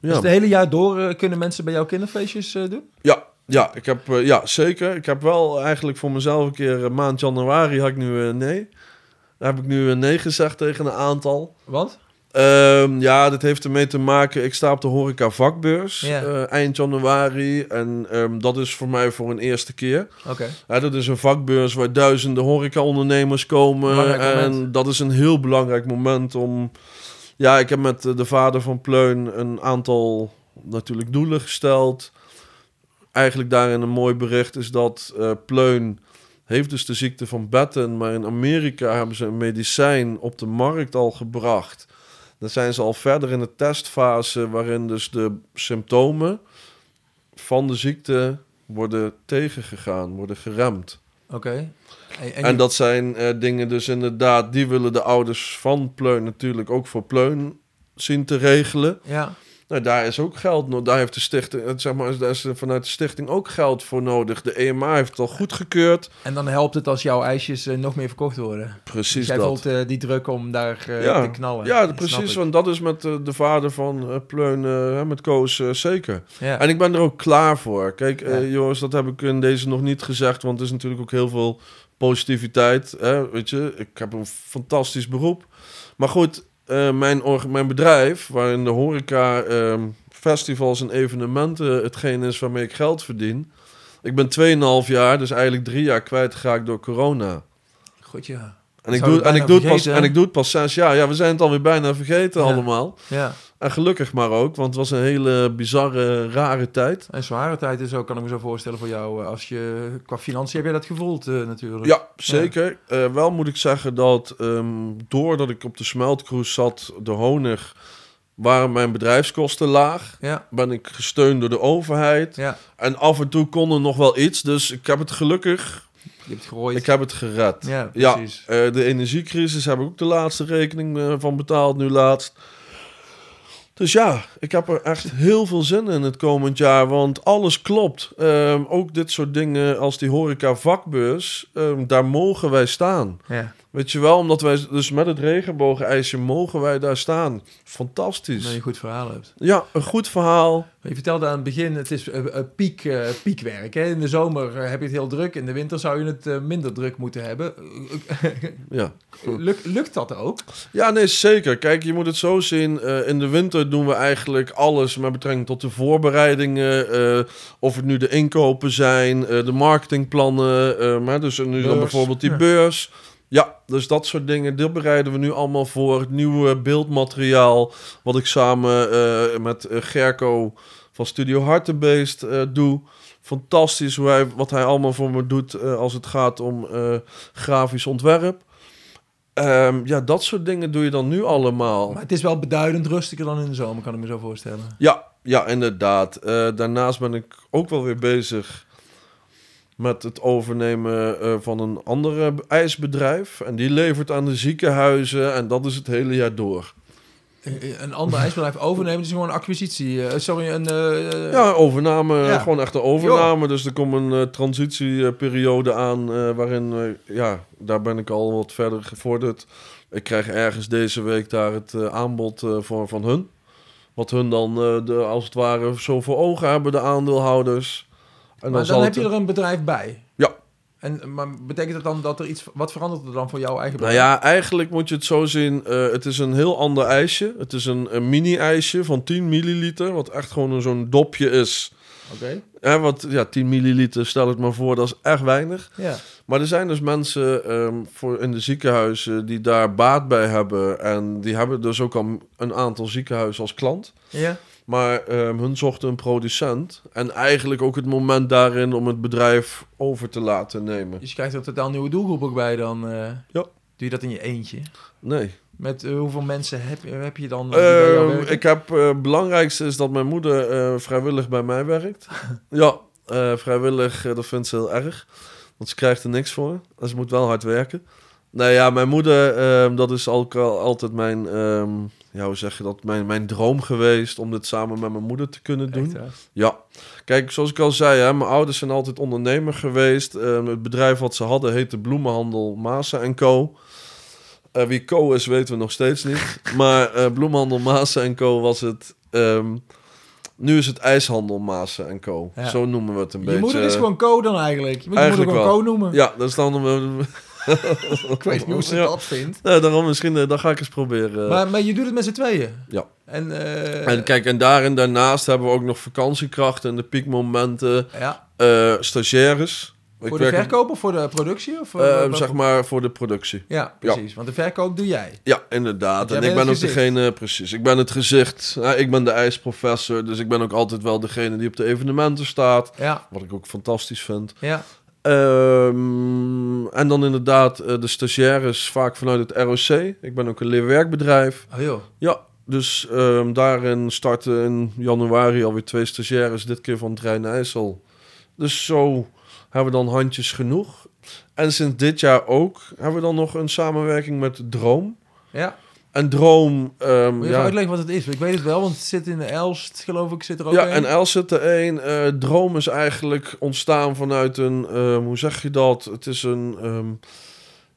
Ja, Dus het hele jaar door eh, kunnen mensen bij jouw kinderfeestjes eh, doen? ja, ja, ik heb, eh, ja, zeker. Ik heb wel eigenlijk voor mezelf een keer... maand januari had ik nu... nee. Daar heb ik nu een nee gezegd tegen een aantal. Want? Ehm, ja, dit heeft ermee te maken. Ik sta op de horeca vakbeurs eh, eind januari. En ehm, dat is voor mij voor een eerste keer. Oké. Dat is een vakbeurs waar duizenden horeca-ondernemers komen. Belangrijk en moment. dat is een heel belangrijk moment om... Ja, ik heb met eh, de vader van Pleun een aantal natuurlijk doelen gesteld. Eigenlijk daarin een mooi bericht is dat eh, Pleun heeft dus de ziekte van Betten, maar in Amerika hebben ze een medicijn op de markt al gebracht. Dan zijn ze al verder in de testfase waarin dus de symptomen van de ziekte worden tegengegaan, worden geremd. Oké. En, en En, je- dat zijn eh, dingen dus inderdaad, die willen de ouders van Pleun natuurlijk ook voor Pleun zien te regelen. Ja. Nou, daar is ook geld nodig. Daar heeft de stichting, zeg maar, daar is vanuit de stichting ook geld voor nodig. De EMA heeft het al goedgekeurd. En dan helpt het als jouw ijsjes eh, nog meer verkocht worden. Dus Precies jij dat. voelt eh, die druk om daar eh, Ja. te knallen. Ja, Dat precies. Want dat is met de vader van Pleun, met Koos, zeker. Ja. En ik ben er ook klaar voor. Kijk, Ja. jongens, dat heb ik in deze nog niet gezegd, want er is natuurlijk ook heel veel positiviteit. Hè? Weet je, ik heb een fantastisch beroep. Maar goed, eh, mijn, mijn bedrijf, waarin de horeca, ehm, festivals en evenementen hetgeen is waarmee ik geld verdien. Ik ben 2,5 jaar, dus eigenlijk drie jaar kwijtgeraakt door corona. Goed, ja. En ik, doe, en, ik doe het pas, en ik doe het pas zes jaar. Ja, we zijn het alweer bijna vergeten Ja. allemaal. Ja. En gelukkig maar ook, want het was een hele bizarre, rare tijd. En zware tijd is ook, kan ik me zo voorstellen voor jou. eh, Als je, qua financiën heb je dat gevoeld eh, natuurlijk. Ja, zeker. Eh, wel moet ik zeggen dat ehm, doordat ik op de smeltcruise zat, de honig, waren mijn bedrijfskosten laag. Ja, Ben ik gesteund door de overheid. ja. En af en toe kon er nog wel iets. Dus ik heb het gelukkig, Je hebt het ik heb het gered. Ja, Ja, precies. eh, de energiecrisis heb ik ook de laatste rekening van betaald, nu laatst. Dus ja, ik heb er echt heel veel zin in het komend jaar, want alles klopt. Ehm, ook dit soort dingen als die horeca vakbeurs, ehm, daar mogen wij staan. Ja. Weet je wel, omdat wij dus met het regenbogenijsje mogen wij daar staan. Fantastisch. Dat je een goed verhaal hebt. Ja, een goed verhaal. Je vertelde aan het begin, het is eh, eh, piek, eh, piekwerk. Hè? In de zomer heb je het heel druk. In de winter zou je het minder druk moeten hebben. Ja. Lukt, lukt dat ook? ja, nee, zeker. Kijk, je moet het zo zien. in de winter doen we eigenlijk alles met betrekking tot de voorbereidingen. of het nu de inkopen zijn, de marketingplannen. maar dus nu dan bijvoorbeeld die beurs. Ja, dus dat soort dingen, dit bereiden we nu allemaal voor. Het nieuwe beeldmateriaal, wat ik samen eh, met eh, Gerco van Studio Hartenbeest eh doe. Fantastisch hoe hij, wat hij allemaal voor me doet als het gaat om grafisch ontwerp. Ehm, ja, dat soort dingen doe je dan nu allemaal. Maar het is wel beduidend rustiger dan in de zomer, kan ik me zo voorstellen. Ja, ja, inderdaad. Daarnaast ben ik ook wel weer bezig met het overnemen eh, van een andere ijsbedrijf. En die levert aan de ziekenhuizen en dat is het hele jaar door. Eh, Een ander ijsbedrijf overnemen, is gewoon een acquisitie. eh, sorry, een... eh, Ja, overname, Ja. gewoon echt een overname. Dus er komt een eh, transitieperiode aan eh, waarin, eh, ja, daar ben ik al wat verder gevorderd. Ik krijg ergens deze week daar het eh, aanbod eh, voor van hun. Wat hun dan, eh, de, als het ware, zo voor ogen hebben, de aandeelhouders. En maar dan heb het- je er een bedrijf bij. Ja. En, maar betekent dat dan dat er iets... Wat verandert er dan voor jouw eigen Nou bedrijf? ja, eigenlijk moet je het zo zien. eh, het is een heel ander ijsje. Het is een, een mini-ijsje van 10 milliliter. Wat echt gewoon een- zo'n dopje is. Oké. Hè, wat, ja, 10 milliliter, stel het maar voor, dat is echt weinig. Ja. Maar er zijn dus mensen ehm, voor in de ziekenhuizen die daar baat bij hebben. En die hebben dus ook al een aantal ziekenhuizen als klant. Ja? Maar ehm, hun zochten een producent. En eigenlijk ook het moment daarin om het bedrijf over te laten nemen. Dus je krijgt er totaal nieuwe doelgroep ook bij dan. eh. Ja. Doe je dat in je eentje? Nee. Met eh, hoeveel mensen heb, heb je dan? eh, Ehm, ik heb, eh, het belangrijkste is dat mijn moeder eh, vrijwillig bij mij werkt. ja, eh, vrijwillig, eh, dat vindt ze heel erg. Want ze krijgt er niks voor. En ze moet wel hard werken. Nou ja, mijn moeder, ehm, dat is ook al, altijd mijn, ehm, ja, hoe zeg je dat, mijn, mijn droom geweest om dit samen met mijn moeder te kunnen doen. Echt? Ja, kijk, zoals ik al zei, hè, mijn ouders zijn altijd ondernemer geweest. Ehm, het bedrijf wat ze hadden heette Bloemenhandel Masa Co. Eh, wie Co is, weten we nog steeds niet. Maar eh Bloemenhandel Masa Co was het. nu is het IJshandel Masa Co. Ja. Zo noemen we het een Je beetje. moeder is gewoon Co dan eigenlijk. Je moet je moeder Eigenlijk gewoon wel. Co noemen. Ja, dat is dan... ik weet niet hoe ze dat vindt. Nee, daarom misschien, eh, dat ga ik eens proberen. Maar, maar je doet het met z'n tweeën? Ja. En, eh, en kijk, en daar en daarnaast hebben we ook nog vakantiekrachten en de piekmomenten, ja. eh, stagiaires. Voor de verkoop of voor de productie? Of, eh, eh, zeg maar voor de productie. Ja, precies. Want de verkoop doe jij. Ja, inderdaad. En ik ben ook gezicht. degene, precies. Ik ben het gezicht. Ik ben de ijsprofessor, dus ik ben ook altijd wel degene die op de evenementen staat. Ja, Wat ik ook fantastisch vind. ja. Ehm, en dan inderdaad eh, de stagiaires vaak vanuit het ROC. Ik ben ook een leerwerkbedrijf. Oh joh. Ja, dus ehm, daarin starten in januari alweer twee stagiaires, dit keer van Trein IJssel. Dus zo hebben we dan handjes genoeg. En sinds dit jaar ook hebben we dan nog een samenwerking met Droom. Ja. En Droom, ehm, Moet je ja, uitleggen wat het is? Ik weet het wel, want het zit in de Elst, geloof ik, zit er ook ja, een. en Els zit er één. Eh, Droom is eigenlijk ontstaan vanuit een, ehm, hoe zeg je dat? Het is een, ehm,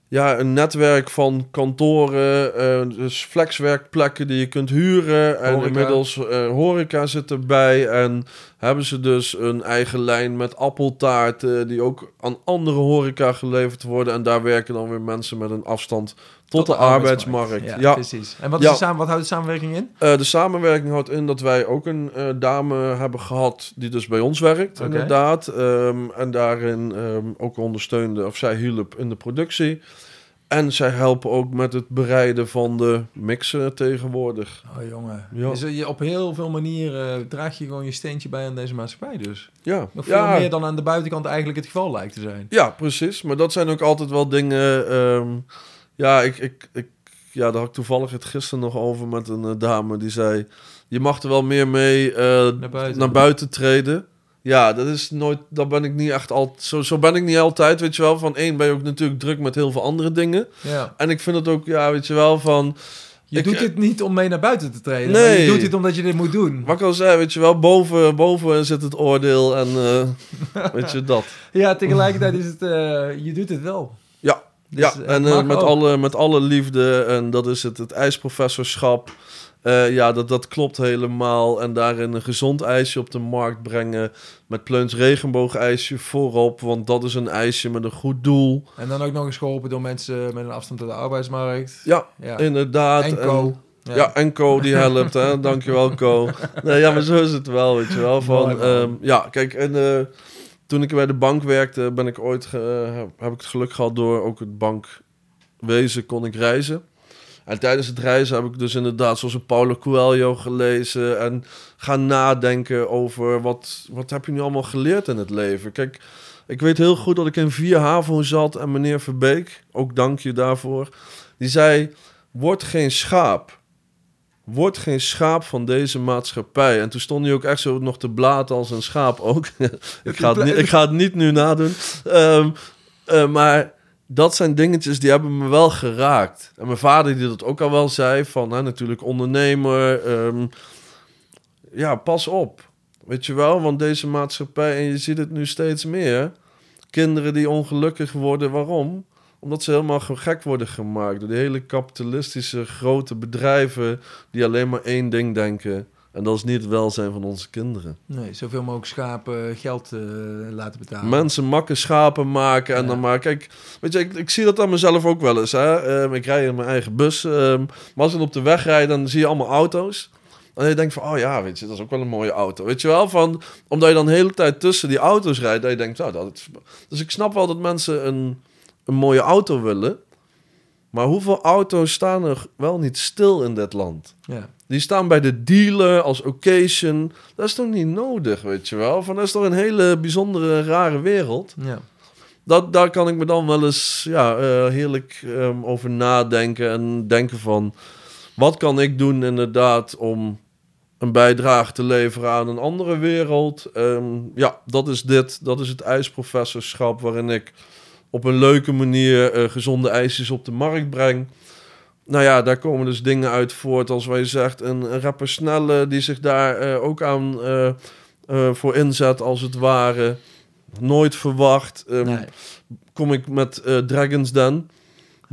ja, een netwerk van kantoren, eh, dus flexwerkplekken die je kunt huren. En Horeca. inmiddels eh, horeca zit erbij. En hebben ze dus een eigen lijn met appeltaarten die ook aan andere horeca geleverd worden. En daar werken dan weer mensen met een afstand tot, de, arbeidsmarkt. Ja, Ja, precies. En wat, is Ja. de samen, wat houdt de samenwerking in? eh, de samenwerking houdt in dat wij ook een eh, dame hebben gehad die dus bij ons werkt, inderdaad. Ehm, en daarin ehm, ook ondersteunde, of zij hielp in de productie. En zij helpen ook met het bereiden van de mixen tegenwoordig. Oh jongen. Ja. Dus eh, je, op heel veel manieren draag je gewoon je steentje bij aan deze maatschappij dus. Ja, Nog veel ja, meer dan aan de buitenkant eigenlijk het geval lijkt te zijn. ja, precies. Maar dat zijn ook altijd wel dingen... ehm, ja, ik, ik, ik, ja, daar had ik toevallig het gisteren nog over met een eh, dame die zei... Je mag er wel meer mee eh, Naar buiten. naar buiten treden. Ja, dat is nooit, dat ben ik niet echt al, zo, zo ben ik niet altijd, weet je wel. Van één ben je ook natuurlijk druk met heel veel andere dingen. Ja. En ik vind het ook, ja, weet je wel, van... Je Ik- doet dit niet om mee naar buiten te treden. Nee. je doet dit omdat je dit moet doen. Wat ik al zei, weet je wel, boven, boven zit het oordeel en eh, weet je dat. Ja, tegelijkertijd is het... eh, je doet het wel. Ja, Dus, ja. eh, en eh, met, ook. alle, met alle liefde en dat is het, het ijsprofessorschap. Eh, ja, dat, dat klopt helemaal. En daarin een gezond ijsje op de markt brengen. Met Pleuns regenboogijsje voorop. Want dat is een ijsje met een goed doel. En dan ook nog eens geholpen door mensen met een afstand tot de arbeidsmarkt. Ja, Ja. inderdaad. En Co. Ja. en Co die helpt, hè. Dankjewel, Co. Nee, ja, maar zo is het wel, weet je wel. Van, Mooi, ehm, ja, kijk, en toen ik bij de bank werkte, ben ik ooit, ge- heb, heb ik het geluk gehad door ook het bankwezen kon ik reizen. En tijdens het reizen heb ik dus inderdaad zoals een Paulo Coelho gelezen en gaan nadenken over wat, wat heb je nu allemaal geleerd in het leven. Kijk, ik weet heel goed dat ik in vier HAVO zat en meneer Verbeek, ook dank je daarvoor, die zei, word geen schaap. Word geen schaap van deze maatschappij. En toen stond hij ook echt zo nog te blaten als een schaap ook. ik, ga het niet, ik ga het niet nu nadoen. Ehm, eh, maar dat zijn dingetjes die hebben me wel geraakt. En mijn vader die dat ook al wel zei. Van hè, natuurlijk ondernemer. ehm, ja, pas op. Weet je wel, want deze maatschappij... En je ziet het nu steeds meer. Kinderen die ongelukkig worden. Waarom? Omdat ze helemaal ge- gek worden gemaakt door die hele kapitalistische grote bedrijven die alleen maar één ding denken. En dat is niet het welzijn van onze kinderen. Nee, zoveel mogelijk schapen geld eh, laten betalen. Mensen makken schapen maken en Ja. dan maar... Kijk, weet je, ik, ik zie dat aan mezelf ook wel eens. Hè? Ehm, ik rij in mijn eigen bus. ehm, maar als ik op de weg rijd, dan zie je allemaal auto's. En je denkt van, oh ja, weet je, dat is ook wel een mooie auto. Weet je wel, van, omdat je dan de hele tijd tussen die auto's rijdt, dat je denkt, nou, dat is... Dus ik snap wel dat mensen een, een mooie auto willen. Maar hoeveel auto's staan er wel niet stil in dit land? Ja. Die staan bij de dealer als occasion. Dat is toch niet nodig, weet je wel? Van, dat is toch een hele bijzondere, rare wereld. ja. Dat, daar kan ik me dan wel eens ja, eh, heerlijk ehm, over nadenken. En denken van, wat kan ik doen inderdaad om een bijdrage te leveren aan een andere wereld? Ehm, ja, dat is dit. Dat is het ijsprofessorschap waarin ik op een leuke manier eh, gezonde ijsjes op de markt breng. Nou ja, daar komen dus dingen uit voort als wij zegt een, een rapper Snelle die zich daar eh, ook aan eh, voor inzet als het ware. Nooit verwacht. Ehm, Nee. kom ik met Dragon's Den.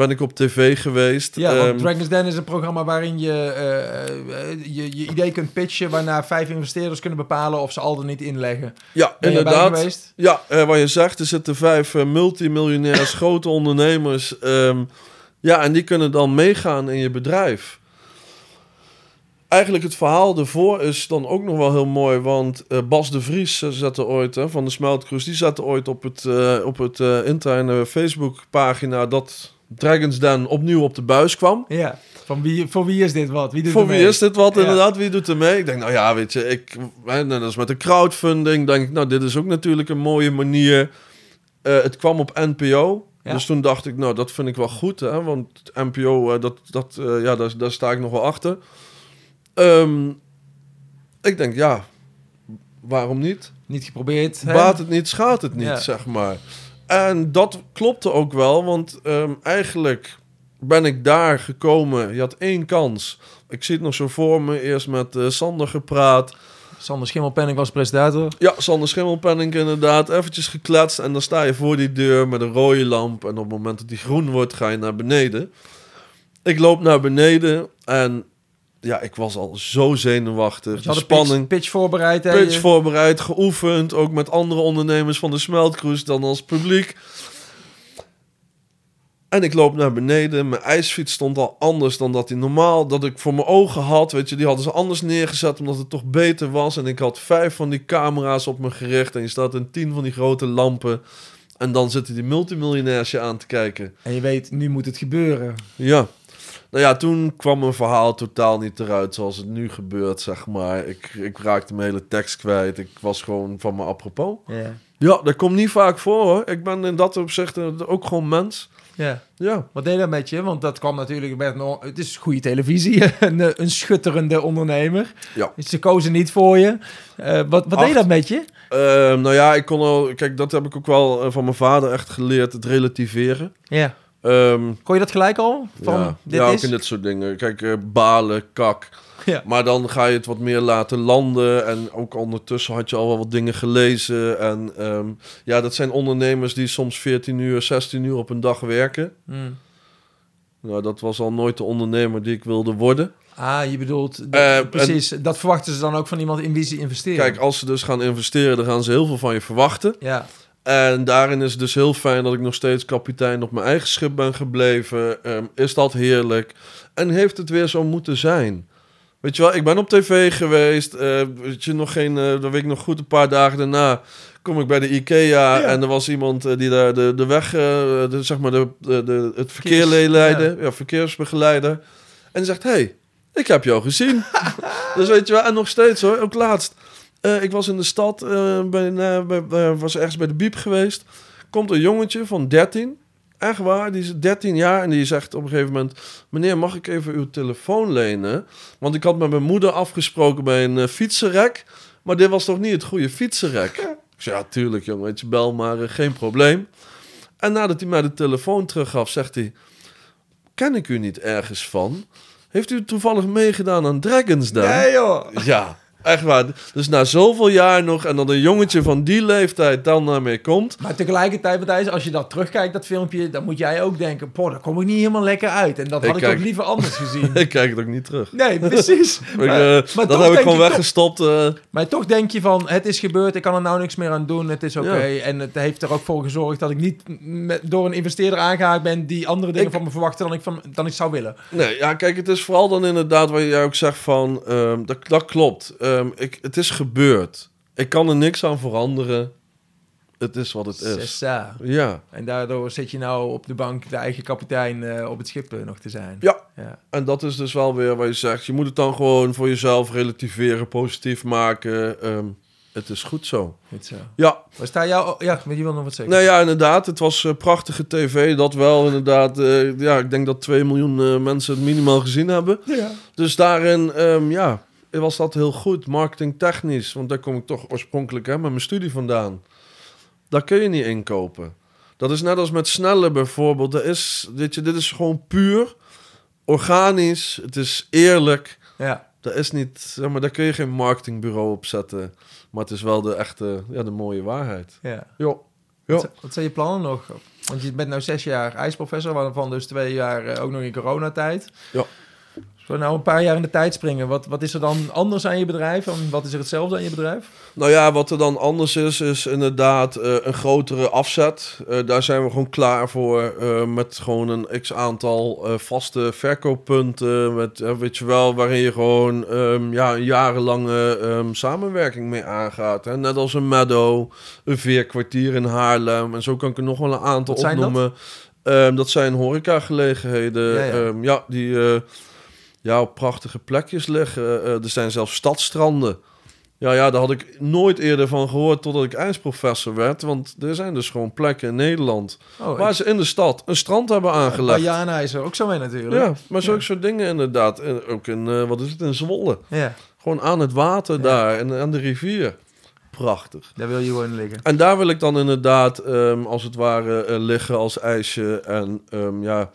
Ben ik op tv geweest. Ja, want Ehm, Dragon's Den is een programma waarin je, eh, eh, je je idee kunt pitchen... waarna vijf investeerders kunnen bepalen of ze al dan niet inleggen. ja, Ben inderdaad. Ja, eh, wat je zegt, er zitten vijf eh, multimiljonairs, grote ondernemers. ehm, ja, en die kunnen dan meegaan in je bedrijf. Eigenlijk het verhaal ervoor is dan ook nog wel heel mooi. Want Bas de Vries zette ooit, hè, van de Smeltkroes... die zette ooit op het, eh, op het eh, interne Facebookpagina... dat Dragon's Den opnieuw op de buis kwam. Ja. Van wie, voor wie is dit wat? Wie doet Voor er wie is dit wat Ja. inderdaad? Wie doet er mee? Ik denk, nou ja, weet je, ik, hè, net als met de crowdfunding, denk ik, nou, dit is ook natuurlijk een mooie manier. Eh, het kwam op NPO. Ja. Dus toen dacht ik, nou, dat vind ik wel goed, hè, want NPO, eh, dat, dat, eh, ja, daar, daar sta ik nog wel achter. Ehm, ik denk, ja, waarom niet? Niet geprobeerd. hè? Baat het niet, schaadt het niet, Ja. zeg maar. En dat klopte ook wel, want ehm, eigenlijk ben ik daar gekomen. Je had één kans. Ik zie het nog zo voor me. Eerst met eh, Sander gepraat. Sander Schimmelpenning was presentator. Ja, Sander Schimmelpenning inderdaad. Eventjes gekletst en dan sta je voor die deur met een rode lamp. En op het moment dat die groen wordt, ga je naar beneden. Ik loop naar beneden en ja, ik was al zo zenuwachtig. Je De spanning. pitch, pitch voorbereid. hè? pitch Je- voorbereid, geoefend. Ook met andere ondernemers van de Smeltcruise dan als publiek. En ik loop naar beneden. Mijn ijsfiets stond al anders dan dat hij normaal... dat ik voor mijn ogen had. Weet je, die hadden ze anders neergezet... omdat het toch beter was. En ik had vijf van die camera's op me gericht... en je staat in tien van die grote lampen... En dan zitten die multimiljonairs je aan te kijken. En je weet, nu moet het gebeuren. Ja. Nou ja, toen kwam mijn verhaal totaal niet eruit zoals het nu gebeurt, zeg maar. Ik, ik raakte mijn hele tekst kwijt. Ik was gewoon van me apropos. Ja. Ja, dat komt niet vaak voor hoor. Ik ben in dat opzicht ook gewoon mens. ja. Ja. Wat deed dat met je? Want dat kwam natuurlijk met... nog- Het is goede televisie. een, een schutterende ondernemer. Ja. Ze kozen niet voor je. Eh, wat wat deed dat met je? Ehm, nou ja, ik kon al... Kijk, dat heb ik ook wel eh, van mijn vader echt geleerd. Het relativeren. Ja. Ehm, Kon je dat gelijk al? Van, ja, dit ja ook is... in dit soort dingen. Kijk, eh, balen, kak. Ja. Maar dan ga je het wat meer laten landen. En ook ondertussen had je al wel wat dingen gelezen. En ehm, ja, dat zijn ondernemers die soms 14 uur, 16 uur op een dag werken. Hmm. Nou, dat was al nooit de ondernemer die ik wilde worden. Ah, je bedoelt... Eh, precies. Dat verwachten ze dan ook van iemand in wie ze investeren. Kijk, als ze dus gaan investeren, dan gaan ze heel veel van je verwachten. Ja. En daarin is het dus heel fijn dat ik nog steeds kapitein op mijn eigen schip ben gebleven. Ehm, is dat heerlijk? En heeft het weer zo moeten zijn? Weet je wel, ik ben op tv geweest. eh, weet je, nog geen, eh, dat weet ik nog goed, een paar dagen daarna kom ik bij de IKEA. Ja. En er was iemand eh, die daar de, de weg, de, zeg maar, de, de, het verkeer leidde. Ja. verkeersbegeleider. En die zegt, hey, ik heb jou gezien. dus weet je wel, en nog steeds hoor, ook laatst. Eh, ik was in de stad, eh, eh, was ergens bij de Biep geweest. Komt een jongetje van 13, echt waar, die is 13 jaar. En die zegt op een gegeven moment: Meneer, mag ik even uw telefoon lenen? Want ik had met mijn moeder afgesproken bij een fietsenrek. Maar dit was toch niet het goede fietsenrek? Ik zei: Ja, tuurlijk, jongen, weet je, bel maar, geen probleem. En nadat hij mij de telefoon teruggaf, zegt hij: Ken ik u niet ergens van? Heeft u toevallig meegedaan aan Dragons Den? Nee, joh. Ja, echt waar. Dus na zoveel jaar nog en dan een jongetje van die leeftijd dan daarmee komt. Maar tegelijkertijd, Matthijs, als je dat terugkijkt, dat filmpje, dan moet jij ook denken, poh, daar kom ik niet helemaal lekker uit. En dat had ik kijk- toch liever anders gezien. Ik kijk het ook niet terug. Nee, precies. Maar, eh, maar dat heb ik gewoon je toch- weggestopt. eh. maar toch denk je van, het is gebeurd, ik kan er nou niks meer aan doen, het is oké. Ja. En het heeft er ook voor gezorgd dat ik niet met, door een investeerder aangehaakt ben die andere dingen Ik- van me verwachtte dan ik, van, dan ik zou willen. Nee, ja, kijk, het is vooral dan inderdaad wat jij ook zegt van... ehm, dat, dat klopt. Ehm, ik, het is gebeurd. Ik kan er niks aan veranderen. Het is wat het is. Ja, En daardoor zit je nou op de bank de eigen kapitein eh, op het schip eh, nog te zijn. Ja. ja. en dat is dus wel weer wat je zegt. Je moet het dan gewoon voor jezelf relativeren, positief maken. Ehm, het is goed zo. Goed zo. Ja, Waar sta jou? oh, ja, maar je wil nog wat zeggen. Nou ja, inderdaad. Het was eh, prachtige tv. Dat wel, inderdaad. ja, ik denk dat 2 miljoen mensen het minimaal gezien hebben. Ja. Dus daarin, ehm, ja, was dat heel goed. Marketing technisch. Want daar kom ik toch oorspronkelijk hè, met mijn studie vandaan. Daar kun je niet inkopen. Dat is net als met snelle bijvoorbeeld. Dat is, dit, je, dit is gewoon puur organisch. Het is eerlijk. ja. Dat is niet, zeg maar, daar kun je geen marketingbureau op zetten. Maar het is wel de echte, ja, de mooie waarheid. ja. Wat, zi- wat zijn je plannen nog? Want je bent nu zes jaar ijsprofessor, waarvan dus twee jaar eh, ook nog in coronatijd. Ja. We nou een paar jaar in de tijd springen, wat, wat is er dan anders aan je bedrijf? En wat is er hetzelfde aan je bedrijf? Nou ja, wat er dan anders is, is inderdaad eh, een grotere afzet. Eh, daar zijn we gewoon klaar voor. eh, met gewoon een x aantal vaste verkooppunten. Met, weet je wel, waarin je gewoon ehm, ja, een jarenlange ehm, samenwerking mee aangaat. Hè? Net als een Meadow, een veerkwartier in Haarlem. En zo kan ik er nog wel een aantal zijn dat? opnoemen. Ehm, dat zijn horecagelegenheden. Ja, Ja, die ja, op prachtige plekjes liggen. Eh, er zijn zelfs stadstranden. Ja, ja, daar had ik nooit eerder van gehoord totdat ik ijsprofessor werd. Want er zijn dus gewoon plekken in Nederland Oh, waar ze in de stad een strand hebben aangelegd. Ja, Jana is er ook zo mee natuurlijk. maar zulke soort dingen inderdaad. En ook in, eh, wat is het, in Zwolle. ja, Gewoon aan het water Ja. daar en aan de rivier. Prachtig. daar wil je gewoon liggen. En daar wil ik dan inderdaad, ehm, als het ware, eh, liggen als ijsje. En ehm, ja,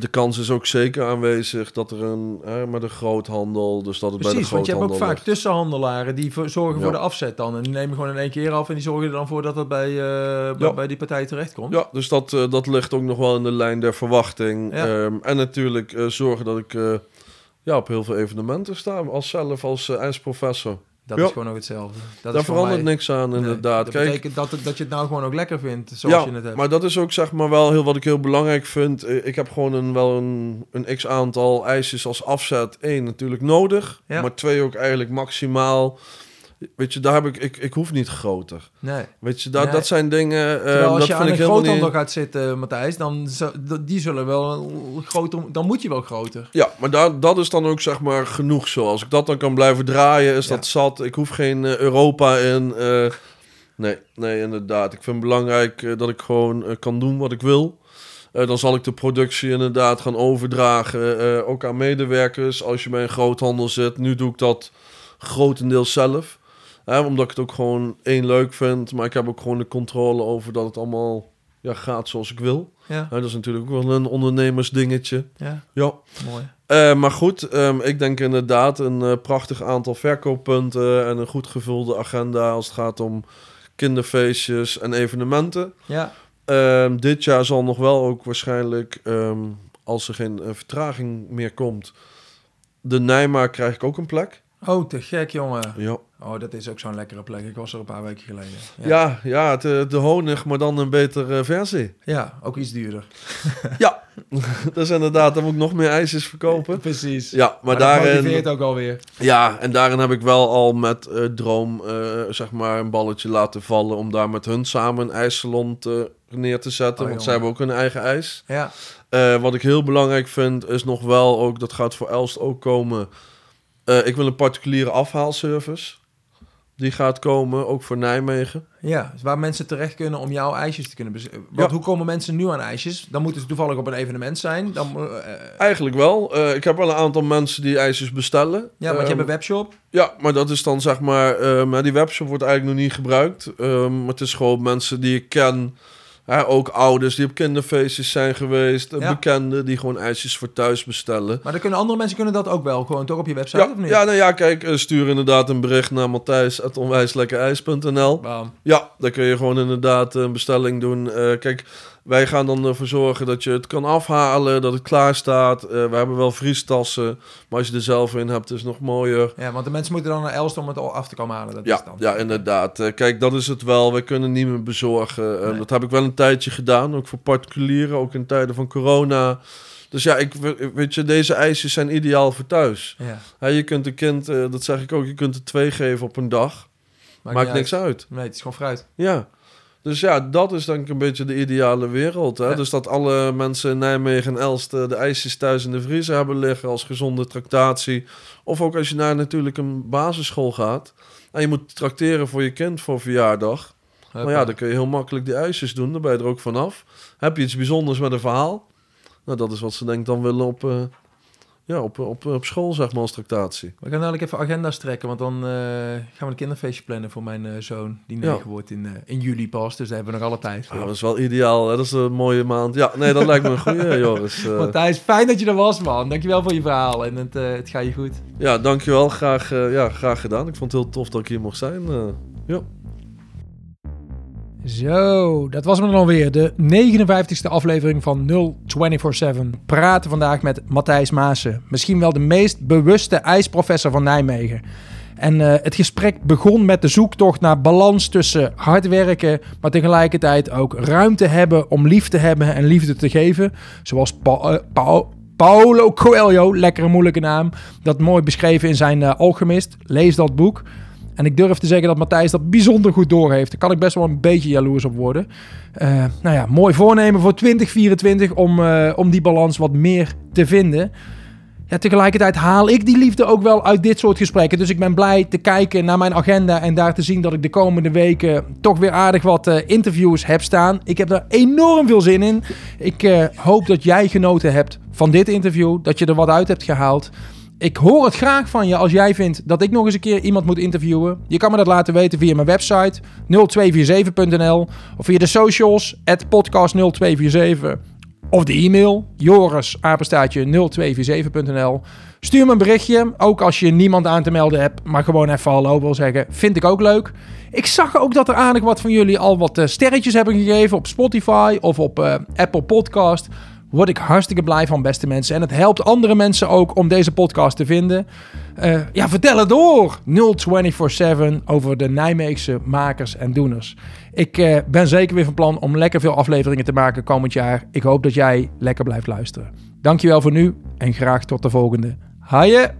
de kans is ook zeker aanwezig dat er een, hè, met een groothandel, dus dat het bij de Precies, want je hebt ook groothandel vaak ligt. tussenhandelaren die voor- zorgen voor de afzet dan. En die nemen gewoon in één keer af en die zorgen er dan voor dat het bij, eh, bij, Ja. bij die partij terechtkomt. Ja, dus dat, eh, dat ligt ook nog wel in de lijn der verwachting. Ja. Ehm, en natuurlijk eh, zorgen dat ik ja, op heel veel evenementen sta, als zelf als ijsprofessor. Dat Ja. is gewoon ook hetzelfde. Dat Daar verandert mij- niks aan, Nee, inderdaad. Dat Kijk, betekent dat, dat je het nou gewoon ook lekker vindt, zoals ja, je het hebt. maar dat is ook zeg maar wel heel wat ik heel belangrijk vind. Eh, Ik heb gewoon een, wel een, een x-aantal ijsjes als afzet. Eén natuurlijk nodig, Ja. maar twee ook eigenlijk maximaal. Weet je, daar heb ik, ik, ik hoef niet groter. nee. Weet je, dat, Nee. dat zijn dingen. eh, Terwijl als dat je vind aan ik een groothandel niet. gaat zitten, Matthijs, dan die zullen wel groter, dan moet je wel groter. Ja, maar daar, dat is dan ook zeg maar genoeg zo. Als ik dat dan kan blijven draaien, is Ja. dat zat. Ik hoef geen eh, Europa in. eh, nee, nee, inderdaad. Ik vind het belangrijk dat ik gewoon kan doen wat ik wil. Dan zal ik de productie inderdaad gaan overdragen, ook aan medewerkers. Als je bij een groothandel zit, nu doe ik dat grotendeels zelf. Hè, omdat ik het ook gewoon één leuk vind, maar ik heb ook gewoon de controle over dat het allemaal ja, gaat zoals ik wil. Ja, Hè, dat is natuurlijk ook wel een ondernemersdingetje. ja Ja. mooi. Eh, maar goed, ehm, ik denk inderdaad een eh, prachtig aantal verkooppunten en een goed gevulde agenda als het gaat om kinderfeestjes en evenementen. Ja, Ehm, dit jaar zal nog wel ook waarschijnlijk, ehm, als er geen eh, vertraging meer komt, de Nijmaar krijg ik ook een plek. oh, te gek, jongen. Ja, Oh, dat is ook zo'n lekkere plek. Ik was er een paar weken geleden. ja, ja het, eh, de honig, maar dan een betere versie. Ja, ook iets duurder. Ja, dat is inderdaad, dan moet ik nog meer ijsjes verkopen. Precies. Ja, maar, Maar, dat daarin... motiveert ook alweer. Ja, en daarin heb ik wel al met eh, Droom eh, zeg maar een balletje laten vallen om daar met hun samen een ijssalon te, neer te zetten. Oh, want zij hebben ook hun eigen ijs. Ja, Eh, wat ik heel belangrijk vind is nog wel ook, dat gaat voor Elst ook komen. eh, ik wil een particuliere afhaalservice. Die gaat komen, ook voor Nijmegen. ja. Dus waar mensen terecht kunnen om jouw ijsjes te kunnen. Want Ja. hoe komen mensen nu aan ijsjes? Dan moeten ze toevallig op een evenement zijn. Dan, eh, Eigenlijk wel. Eh, ik heb wel een aantal mensen die ijsjes bestellen. ja, want je Ehm, hebt een webshop. Ja, maar dat is dan zeg maar... eh, maar die webshop wordt eigenlijk nog niet gebruikt. Ehm, maar het is gewoon mensen die ik ken. Hè, ook ouders die op kinderfeestjes zijn geweest. Ja. Bekenden die gewoon ijsjes voor thuis bestellen. Maar dan kunnen andere mensen kunnen dat ook wel. Gewoon toch op je website, Ja, of niet? ja, nou ja, kijk, eh, stuur inderdaad een bericht naar matthijs.onwijslekkerijs.nl. Ja, daar kun je gewoon inderdaad een bestelling doen. Eh, kijk, wij gaan dan ervoor zorgen dat je het kan afhalen, dat het klaar staat. Eh, we hebben wel vriestassen, maar als je er zelf in hebt, is het nog mooier. Ja, want de mensen moeten dan naar Elst om het al af te komen halen. Dat is Ja, dan. ja, inderdaad. Eh, kijk, dat is het wel. We kunnen niet meer bezorgen. Eh, Nee. Dat heb ik wel een tijdje gedaan, ook voor particulieren, ook in tijden van corona. Dus ja, ik, weet je, deze ijsjes zijn ideaal voor thuis. Ja, Hè, je kunt een kind, dat zeg ik ook, je kunt er twee geven op een dag. Maakt, niet niks uit. Nee, het is gewoon fruit. Ja. Dus ja, dat is denk ik een beetje de ideale wereld. Hè? Ja. Dus dat alle mensen in Nijmegen en Elst eh, de ijsjes thuis in de vriezer hebben liggen als gezonde tractatie. Of ook als je naar natuurlijk een basisschool gaat en je moet tracteren voor je kind voor verjaardag. Nou ja, dan kun je heel makkelijk die ijsjes doen, dan ben je er ook vanaf. Heb je iets bijzonders met een verhaal? Nou, dat is wat ze denk ik dan willen op, eh, ja, op, op, op school, zeg maar, als tractatie. We gaan dadelijk even agenda's trekken, want dan eh, gaan we een kinderfeestje plannen voor mijn eh, zoon, die Ja. negen wordt in, eh, in juli pas. Dus daar hebben we nog alle tijd voor. Ah, dat is wel ideaal, hè? dat is een mooie maand. Ja, nee, dat lijkt me een goede, Joris. Matthijs, fijn dat je er was, man. Dankjewel voor je verhaal en het, het gaat je goed. Ja, dankjewel. Graag, ja, graag gedaan. Ik vond het heel tof dat ik hier mocht zijn. ja. Zo, dat was hem dan alweer. De 59ste aflevering van 0247. Praten vandaag met Matthijs Maassen. Misschien wel de meest bewuste ijsprofessor van Nijmegen. En uh, het gesprek begon met de zoektocht naar balans tussen hard werken, maar tegelijkertijd ook ruimte hebben om lief te hebben en liefde te geven. Zoals pa uh, pa Paulo Coelho, lekkere moeilijke naam, dat mooi beschreven in zijn uh, Alchemist. Lees dat boek. En ik durf te zeggen dat Matthijs dat bijzonder goed doorheeft. Daar kan ik best wel een beetje jaloers op worden. Uh, nou ja, mooi voornemen voor 2024 om, uh, om die balans wat meer te vinden. Ja, tegelijkertijd haal ik die liefde ook wel uit dit soort gesprekken. Dus ik ben blij te kijken naar mijn agenda en daar te zien dat ik de komende weken toch weer aardig wat uh, interviews heb staan. Ik heb er enorm veel zin in. Ik hoop dat jij genoten hebt van dit interview, dat je er wat uit hebt gehaald. Ik hoor het graag van je als jij vindt dat ik nog eens een keer iemand moet interviewen. Je kan me dat laten weten via mijn website 0247.nl of via de socials podcast0247 of de e-mail joris 0247.nl. Stuur me een berichtje, ook als je niemand aan te melden hebt, maar gewoon even hallo wil zeggen. Vind ik ook leuk. Ik zag ook dat er aardig wat van jullie al wat uh, sterretjes hebben gegeven op Spotify of op uh, Apple Podcast. Word ik hartstikke blij van, beste mensen. En het helpt andere mensen ook om deze podcast te vinden. Uh, ja, vertel het door. 0247 over de Nijmeegse makers en doeners. Ik uh, ben zeker weer van plan om lekker veel afleveringen te maken komend jaar. Ik hoop dat jij lekker blijft luisteren. Dankjewel voor nu en graag tot de volgende. Haaien!